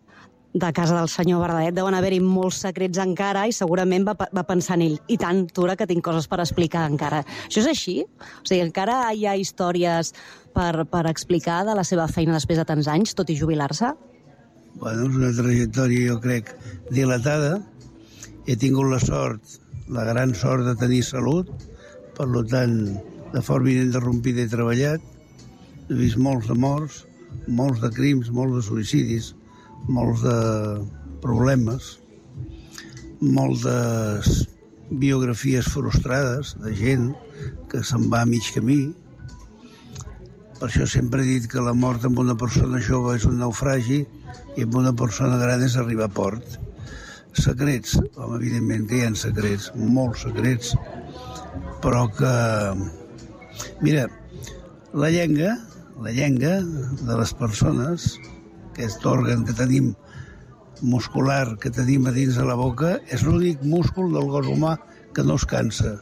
de casa del senyor Verdadet deuen haver-hi molts secrets encara i segurament va, va pensar en ell. I tant, Tura, que tinc coses per explicar encara. Això és així? O sigui, encara hi ha històries per, per explicar de la seva feina després de tants anys, tot i jubilar-se? Bueno, és una trajectòria, jo crec, dilatada. He tingut la sort, la gran sort de tenir salut, per tant, de forma ininterrompida he treballat, he vist molts de morts, molts de crims, molts de suïcidis, molts de problemes, moltes biografies frustrades de gent que se'n va a mig camí. Per això sempre he dit que la mort amb una persona jove és un naufragi i amb una persona gran és arribar a port. Secrets, home, evidentment que hi ha secrets, molts secrets, però que... Mira, la llengua, la llengua de les persones, que és l'òrgan que tenim muscular que tenim a dins de la boca, és l'únic múscul del cos humà que no es cansa.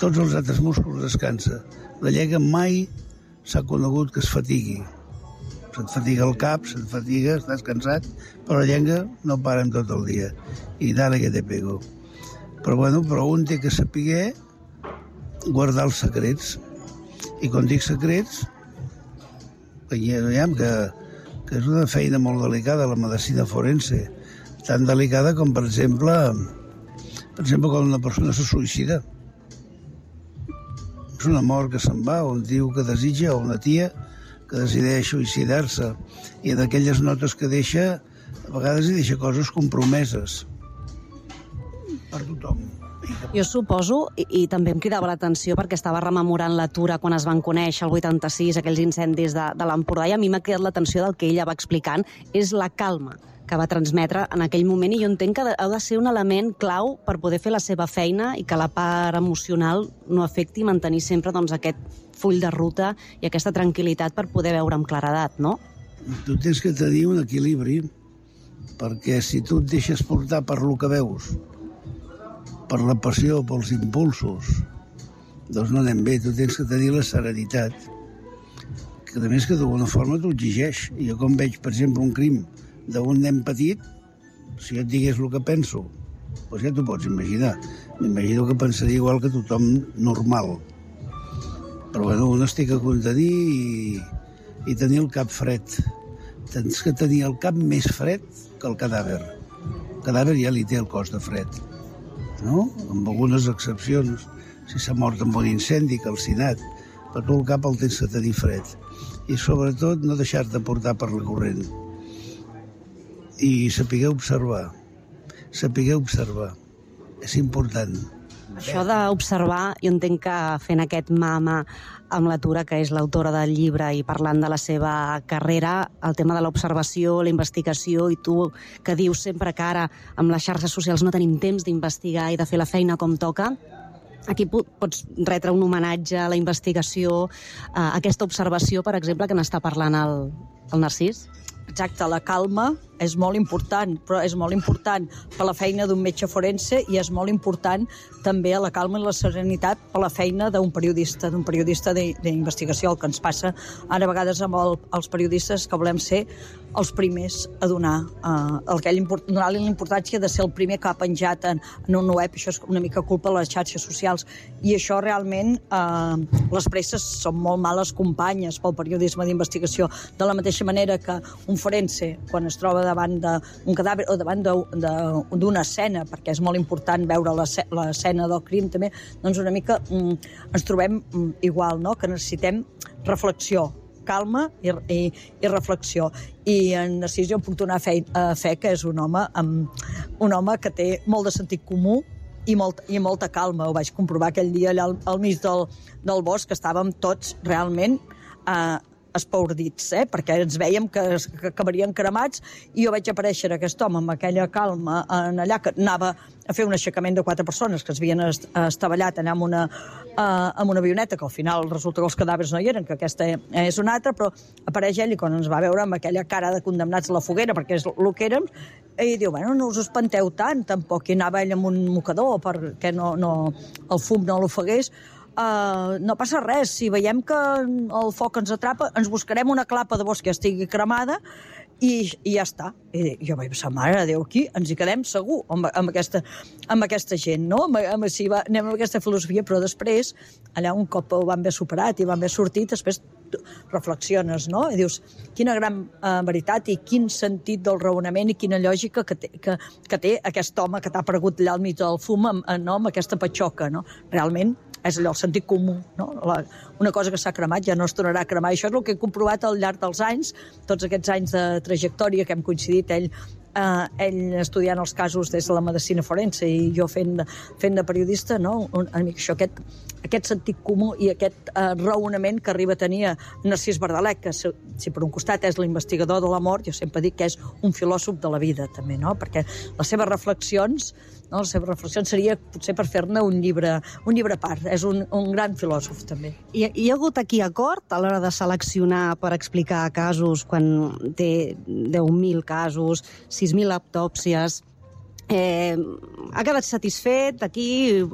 Tots els altres músculs es cansa. La llengua mai s'ha conegut que es fatigui. Se't fatiga el cap, se't fatiga, estàs cansat, però la llengua no para tot el dia. I dale que te pego. Però bueno, però un té que saber guardar els secrets. I quan dic secrets, veiem que, que és una feina molt delicada, la medicina forense. Tan delicada com, per exemple, per exemple, quan una persona se suïcida. És una mort que se'n va, un tio que desitja, o una tia que decideix suïcidar-se. I d'aquelles notes que deixa, a vegades hi deixa coses compromeses per tothom. Jo suposo, i, i també em cridava l'atenció perquè estava rememorant l'atura quan es van conèixer el 86, aquells incendis de, de l'Empordà, i a mi m'ha cridat l'atenció del que ella va explicant, és la calma que va transmetre en aquell moment i jo entenc que ha de ser un element clau per poder fer la seva feina i que la part emocional no afecti i mantenir sempre doncs, aquest full de ruta i aquesta tranquil·litat per poder veure amb claredat, no? Tu tens que tenir un equilibri perquè si tu et deixes portar per lo que veus, per la passió, pels impulsos, doncs no anem bé. Tu tens que tenir la serenitat, que a més que d'alguna forma t'ho exigeix. I jo com veig, per exemple, un crim d'un nen petit, si jo et digués el que penso, doncs ja t'ho pots imaginar. M'imagino que pensaria igual que tothom normal. Però bueno, un es té que contenir i, i tenir el cap fred. Tens que tenir el cap més fred que el cadàver. El cadàver ja li té el cos de fred no? amb algunes excepcions, si s'ha mort amb un incendi, calcinat, però tu el cap el tens que tenir fred. I sobretot no deixar-te portar per la corrent. I saber observar. Saber observar. És important. Això d'observar, jo entenc que fent aquest mama amb la Tura, que és l'autora del llibre, i parlant de la seva carrera, el tema de l'observació, la investigació, i tu que dius sempre que ara amb les xarxes socials no tenim temps d'investigar i de fer la feina com toca, Aquí pots retre un homenatge a la investigació, a aquesta observació, per exemple, que n'està parlant el, el Narcís? Exacte, la calma és molt important, però és molt important per la feina d'un metge forense i és molt important també la calma i la serenitat per la feina d'un periodista, d'un periodista d'investigació, el que ens passa ara a vegades amb el, els periodistes que volem ser els primers a donar el que donar-li la importància de ser el primer que ha penjat en, en un web, això és una mica culpa de les xarxes socials, i això realment uh, les presses són molt males companyes pel periodisme d'investigació, de la mateixa manera que un forense, quan es troba davant d'un cadàver o davant d'una escena, perquè és molt important veure l'escena del crim també, doncs una mica mm, ens trobem mm, igual, no? que necessitem reflexió, calma i, i, i reflexió. I en Narcís jo puc donar a fe que és un home, amb, un home que té molt de sentit comú i, molt, i molta calma. Ho vaig comprovar aquell dia allà al, al mig del, del bosc, que estàvem tots realment eh, espaordits, eh? perquè ens veiem que, que acabarien cremats i jo vaig aparèixer aquest home amb aquella calma en allà que anava a fer un aixecament de quatre persones que es havien estavellat allà amb una, uh, amb una avioneta, que al final resulta que els cadàvers no hi eren, que aquesta és una altra, però apareix ell i quan ens va veure amb aquella cara de condemnats a la foguera, perquè és el que érem, i diu, bueno, no us espanteu tant, tampoc, i anava ell amb un mocador perquè no, no, el fum no l'ofegués, Uh, no passa res, si veiem que el foc ens atrapa, ens buscarem una clapa de bosc que estigui cremada i, i ja està. I jo vaig pensar, mare de Déu, aquí ens hi quedem segur amb, amb, aquesta, amb aquesta gent, no? Amb, amb, si va, anem amb aquesta filosofia, però després, allà un cop ho van haver superat i van haver sortit, després reflexiones, no? I dius, quina gran uh, veritat i quin sentit del raonament i quina lògica que té, que, que té aquest home que t'ha aparegut allà al mig del fum amb, no? amb aquesta patxoca, no? Realment és allò, el sentit comú, no? La, una cosa que s'ha cremat ja no es tornarà a cremar. Això és el que he comprovat al llarg dels anys, tots aquests anys de trajectòria que hem coincidit, ell eh, ell estudiant els casos des de la medicina forense i jo fent, fent de periodista, no? mica això, aquest, aquest sentit comú i aquest eh, raonament que arriba a tenir Narcís Bardalec, que si, si per un costat és l'investigador de la mort, jo sempre dic que és un filòsof de la vida, també, no? perquè les seves reflexions no? les seves reflexions seria potser per fer-ne un llibre, un llibre a part. És un, un gran filòsof, també. Hi, hi ha hagut aquí acord a l'hora de seleccionar per explicar casos quan té 10.000 casos, 6.000 autòpsies, Eh, ha quedat satisfet? Aquí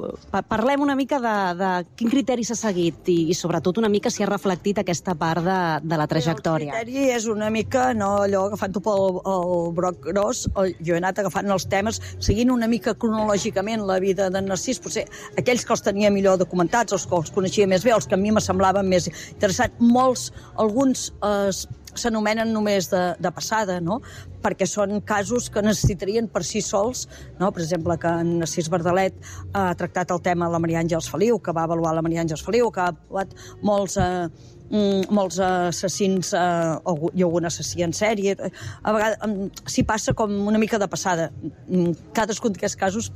parlem una mica de, de quin criteri s'ha seguit i, i sobretot una mica si ha reflectit aquesta part de, de la trajectòria. El criteri és una mica, no, allò agafant-ho pel el broc gros, el, jo he anat agafant els temes seguint una mica cronològicament la vida d'en Narcís, potser aquells que els tenia millor documentats, els que els coneixia més bé, els que a mi me semblaven més interessants. Molts, alguns eh, s'anomenen només de, de passada, no? perquè són casos que necessitarien per si sols, no? per exemple, que en Narcís Bardalet ha tractat el tema la Maria Àngels Feliu, que va avaluar la Maria Àngels Feliu, que ha avaluat molts, eh, mm, molts assassins eh, ha algun assassí en sèrie. A vegades s'hi passa com una mica de passada. Mm, cadascun d'aquests casos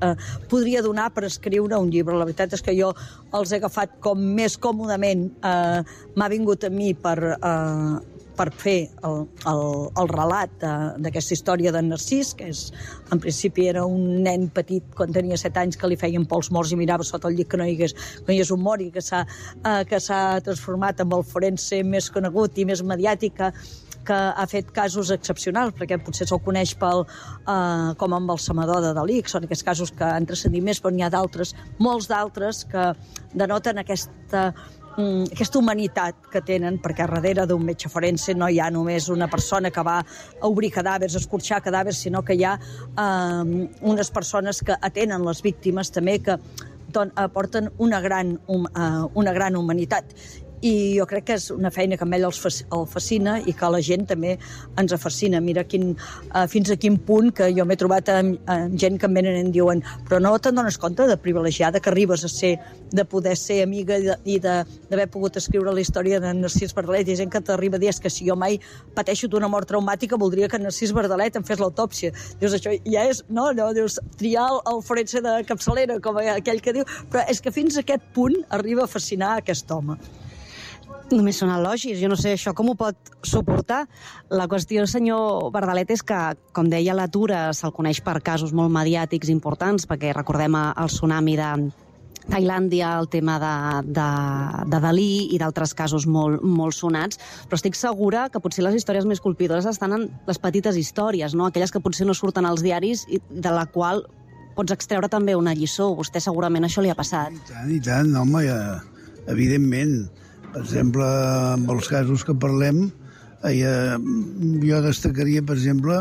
eh, podria donar per escriure un llibre. La veritat és que jo els he agafat com més còmodament eh, m'ha vingut a mi per, eh, per fer el, el, el relat d'aquesta història d'en Narcís, que és, en principi era un nen petit quan tenia 7 anys que li feien pols morts i mirava sota el llit que no hi hagués, que hi hagués un mort i que s'ha eh, que transformat en el forense més conegut i més mediàtic que ha fet casos excepcionals, perquè potser se'l coneix pel, eh, com amb el Samador de Dalí, que són aquests casos que han transcendit més, però n'hi ha d'altres, molts d'altres, que denoten aquesta aquesta humanitat que tenen, perquè darrere d'un metge forense no hi ha només una persona que va a obrir cadàvers, a escorxar cadàvers, sinó que hi ha eh, unes persones que atenen les víctimes també, que don, aporten una gran, uh, una gran humanitat i jo crec que és una feina que a ell el fascina i que a la gent també ens fascina. Mira quin, uh, fins a quin punt que jo m'he trobat amb, amb gent que em venen i em diuen però no te'n dones compte de privilegiada que arribes a ser, de poder ser amiga i d'haver pogut escriure la història de Narcís Bardalet. Ha gent que t'arriba a dir que si jo mai pateixo d'una mort traumàtica voldria que Narcís Bardalet em fes l'autòpsia. Dius, això ja és, no, allò, dius, triar el forense de capçalera, com aquell que diu, però és que fins a aquest punt arriba a fascinar aquest home només són elogis. Jo no sé això com ho pot suportar. La qüestió, senyor Bardalet, és que, com deia l'Atura, se'l coneix per casos molt mediàtics importants, perquè recordem el tsunami de Tailàndia, el tema de, de, de Dalí i d'altres casos molt, molt sonats, però estic segura que potser les històries més colpidores estan en les petites històries, no? aquelles que potser no surten als diaris i de la qual pots extreure també una lliçó. Vostè segurament això li ha passat. I tant, i tant, home, ja, evidentment per exemple, amb els casos que parlem, eh, jo destacaria, per exemple,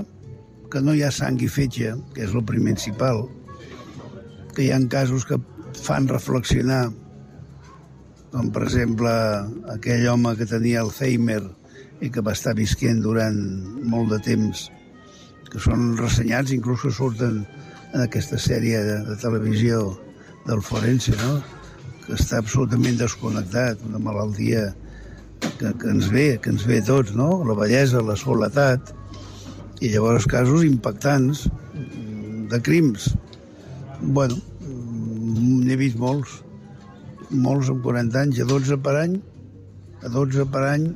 que no hi ha sang i fetge, que és el principal, que hi ha casos que fan reflexionar, com per exemple aquell home que tenia Alzheimer i que va estar visquent durant molt de temps, que són ressenyats, inclús que surten en aquesta sèrie de, de televisió del forense, no? Que està absolutament desconnectat, una malaltia que, que ens ve, que ens ve tots, no? La bellesa, la soledat, i llavors casos impactants de crims. Bueno, n'he vist molts, molts amb 40 anys, a 12 per any, a 12 per any,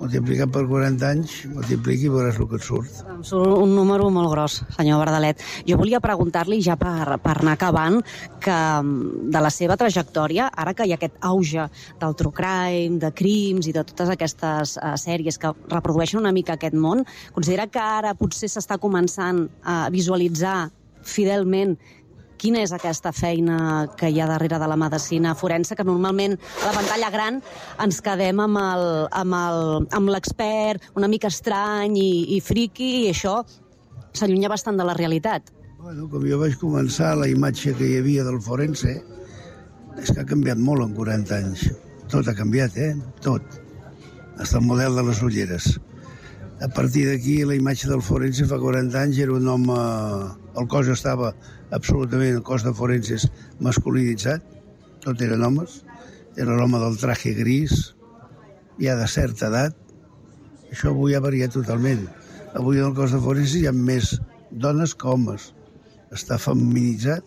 multiplicat per 40 anys, multipliqui i veuràs el que et surt. Em surt un número molt gros, senyor Bardalet. Jo volia preguntar-li, ja per, per anar acabant, que mm, de la seva trajectòria, ara que hi ha aquest auge del true crime, de crims i de totes aquestes uh, sèries que reprodueixen una mica aquest món, considera que ara potser s'està començant a visualitzar fidelment quina és aquesta feina que hi ha darrere de la medicina forense, que normalment a la pantalla gran ens quedem amb el, amb el, amb l'expert una mica estrany i, i friqui, i això s'allunya bastant de la realitat. Bueno, com jo vaig començar, la imatge que hi havia del forense és que ha canviat molt en 40 anys. Tot ha canviat, eh? Tot. Hasta el model de les ulleres. A partir d'aquí, la imatge del forense fa 40 anys era un home... El cos estava absolutament el cos de forenses masculinitzat, tot eren homes. Era l'home del traje gris, ja de certa edat. Això avui ha variat totalment. Avui en el cos de forense hi ha més dones que homes. Està feminitzat,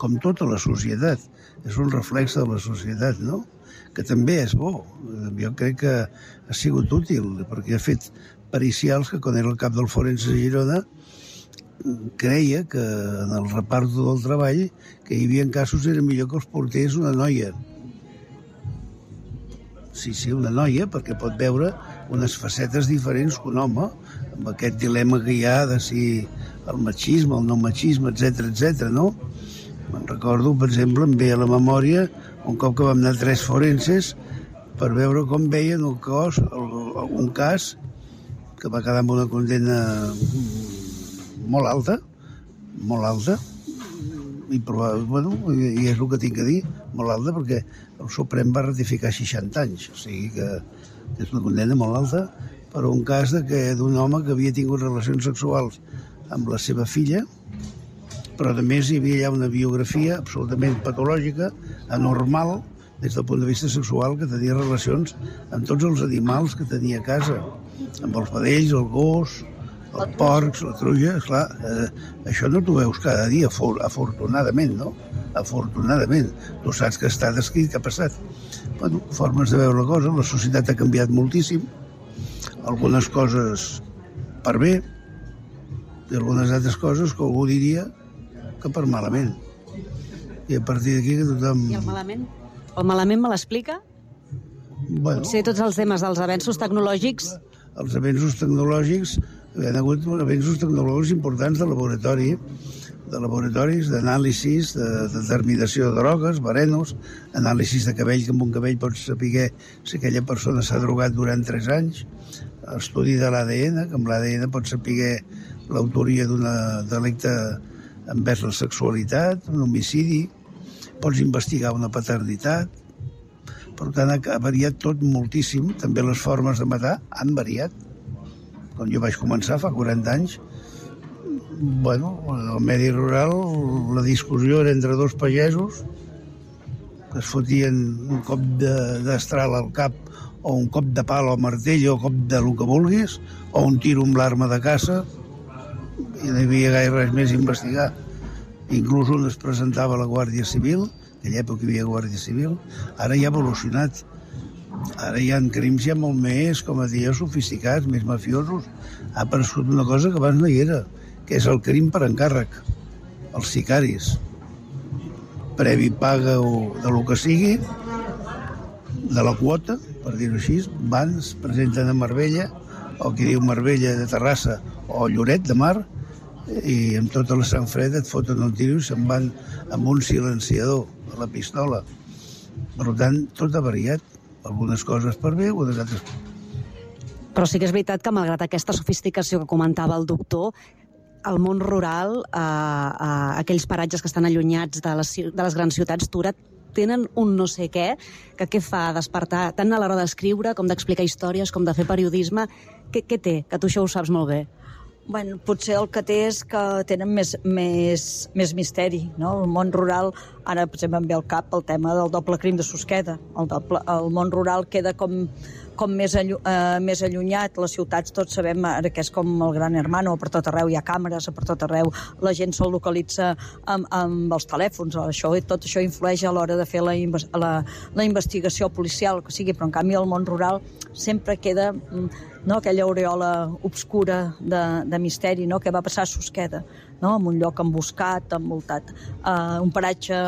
com tota la societat. És un reflex de la societat, no? Que també és bo. Jo crec que ha sigut útil, perquè ha fet pericials que quan era el cap del forense de Girona creia que en el reparto del treball que hi havia casos era millor que els portés una noia. Sí, sí, una noia, perquè pot veure unes facetes diferents que un home, amb aquest dilema que hi ha de si el machisme, el no machisme, etc etc. no? Me'n recordo, per exemple, em ve a la memòria un cop que vam anar tres forenses per veure com veien el cos, el, un cas que va quedar amb una condena molt alta, molt alta, i, bueno, i, és el que tinc a dir, molt alta, perquè el Suprem va ratificar 60 anys, o sigui que és una condena molt alta per un cas de que d'un home que havia tingut relacions sexuals amb la seva filla, però a més hi havia ja una biografia absolutament patològica, anormal, des del punt de vista sexual, que tenia relacions amb tots els animals que tenia a casa, amb els vedells, el gos, el porcs, la truja, esclar, eh, això no t'ho veus cada dia, for, afortunadament, no? Afortunadament. Tu saps que està descrit, que ha passat. Bueno, formes de veure la cosa, la societat ha canviat moltíssim, algunes coses per bé, i algunes altres coses que algú diria que per malament. I a partir d'aquí que tothom... I el malament? El malament me l'explica? Bueno, Potser tots els temes dels avenços tecnològics els avenços tecnològics, hi ha hagut avenços tecnològics importants de laboratori, de laboratoris, d'anàlisis, de, de determinació de drogues, verenos, anàlisis de cabell, que amb un cabell pots saber si aquella persona s'ha drogat durant 3 anys, estudi de l'ADN, que amb l'ADN pots saber l'autoria d'un delicte envers la sexualitat, un homicidi, pots investigar una paternitat, per tant, ha variat tot moltíssim. També les formes de matar han variat. Quan jo vaig començar, fa 40 anys, bueno, al medi rural la discussió era entre dos pagesos que es fotien un cop d'estral al cap o un cop de pal o martell o cop de lo que vulguis o un tiro amb l'arma de caça i no hi havia gaire res més a investigar. Inclús un es presentava la Guàrdia Civil aquella època hi havia Guàrdia Civil, ara ja ha evolucionat. Ara hi ha crims ja molt més, com a dir, sofisticats, més mafiosos. Ha aparegut una cosa que abans no hi era, que és el crim per encàrrec, els sicaris. Previ paga o de lo que sigui, de la quota, per dir-ho així, van, es presenten a Marbella, o qui diu Marbella de Terrassa, o Lloret de Mar, i amb tota la sang freda et foten un tiro i se'n van amb un silenciador a la pistola. Per tant, tot ha variat. Algunes coses per bé, algunes altres... Però sí que és veritat que, malgrat aquesta sofisticació que comentava el doctor, al món rural, eh, eh, aquells paratges que estan allunyats de les, de les grans ciutats, Tura, tenen un no sé què, que què fa despertar tant a l'hora d'escriure com d'explicar històries, com de fer periodisme. Què, què té? Que tu això ho saps molt bé. Bueno, potser el que té és que tenen més, més, més misteri, no? El món rural, ara, exemple, em ve al cap el tema del doble crim de Susqueda. El, doble, el món rural queda com, com més, allu, eh, més allunyat. Les ciutats tots sabem ara que és com el gran hermano, per tot arreu hi ha càmeres, per tot arreu la gent se'l localitza amb, amb els telèfons. Això, tot això influeix a l'hora de fer la, la, la investigació policial, que sigui, però en canvi el món rural sempre queda mm, no? aquella aureola obscura de, de misteri, no? què va passar a Susqueda, no? en un lloc emboscat, envoltat. Uh, un paratge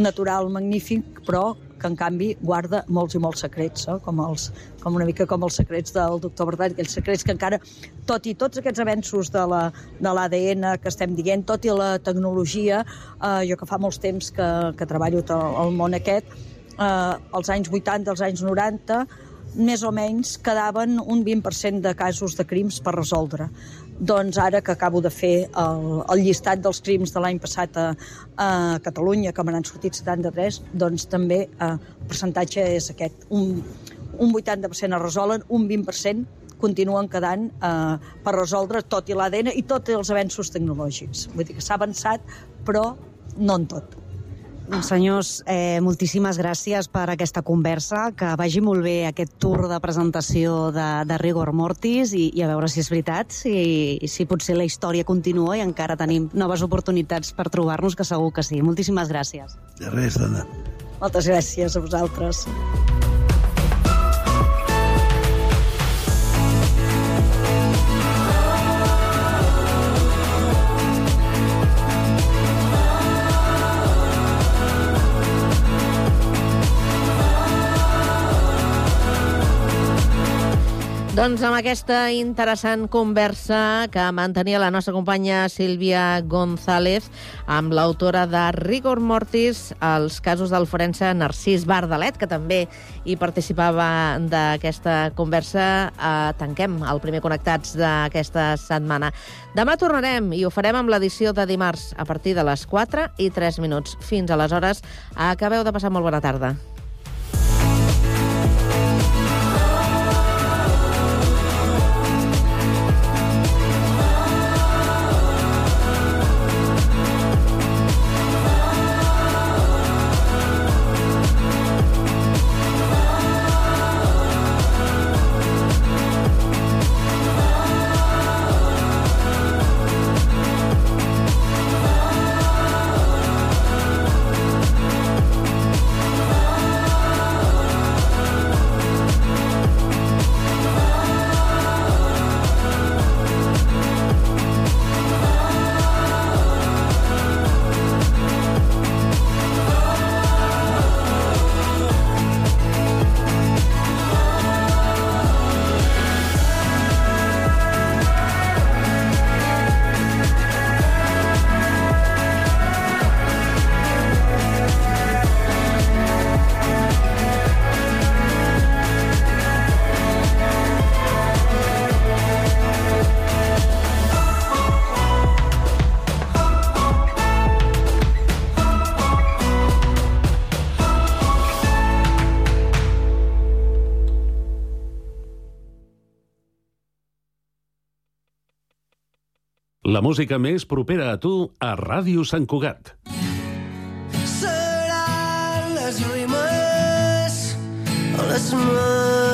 natural magnífic, però que en canvi guarda molts i molts secrets, no? com, els, com una mica com els secrets del doctor Bernat, aquells secrets que encara, tot i tots aquests avenços de l'ADN la, de que estem dient, tot i la tecnologia, eh, jo que fa molts temps que, que treballo al món aquest, eh, als anys 80, als anys 90, més o menys quedaven un 20% de casos de crims per resoldre. Doncs ara que acabo de fer el, el llistat dels crims de l'any passat a, a Catalunya, que me n'han sortit 73, doncs també eh, el percentatge és aquest. Un, un 80% es resolen, un 20% continuen quedant eh, per resoldre tot i l'ADN i tots els avenços tecnològics. Vull dir que s'ha avançat, però no en tot. Doncs, senyors, eh, moltíssimes gràcies per aquesta conversa, que vagi molt bé aquest tour de presentació de, de Rigor Mortis i, i a veure si és veritat, si, si potser la història continua i encara tenim noves oportunitats per trobar-nos, que segur que sí. Moltíssimes gràcies. De res, dona. Moltes gràcies a vosaltres. Doncs amb aquesta interessant conversa que mantenia la nostra companya Sílvia González amb l'autora de Rigor Mortis, els casos del forense Narcís Bardalet, que també hi participava d'aquesta conversa. Eh, tanquem el primer Connectats d'aquesta setmana. Demà tornarem i ho farem amb l'edició de dimarts a partir de les 4 i 3 minuts. Fins aleshores, acabeu de passar molt bona tarda. La música més propera a tu a Ràdio Sant Cugat. Seran les rimes o les melodies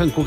Ràdio Sant Cugat.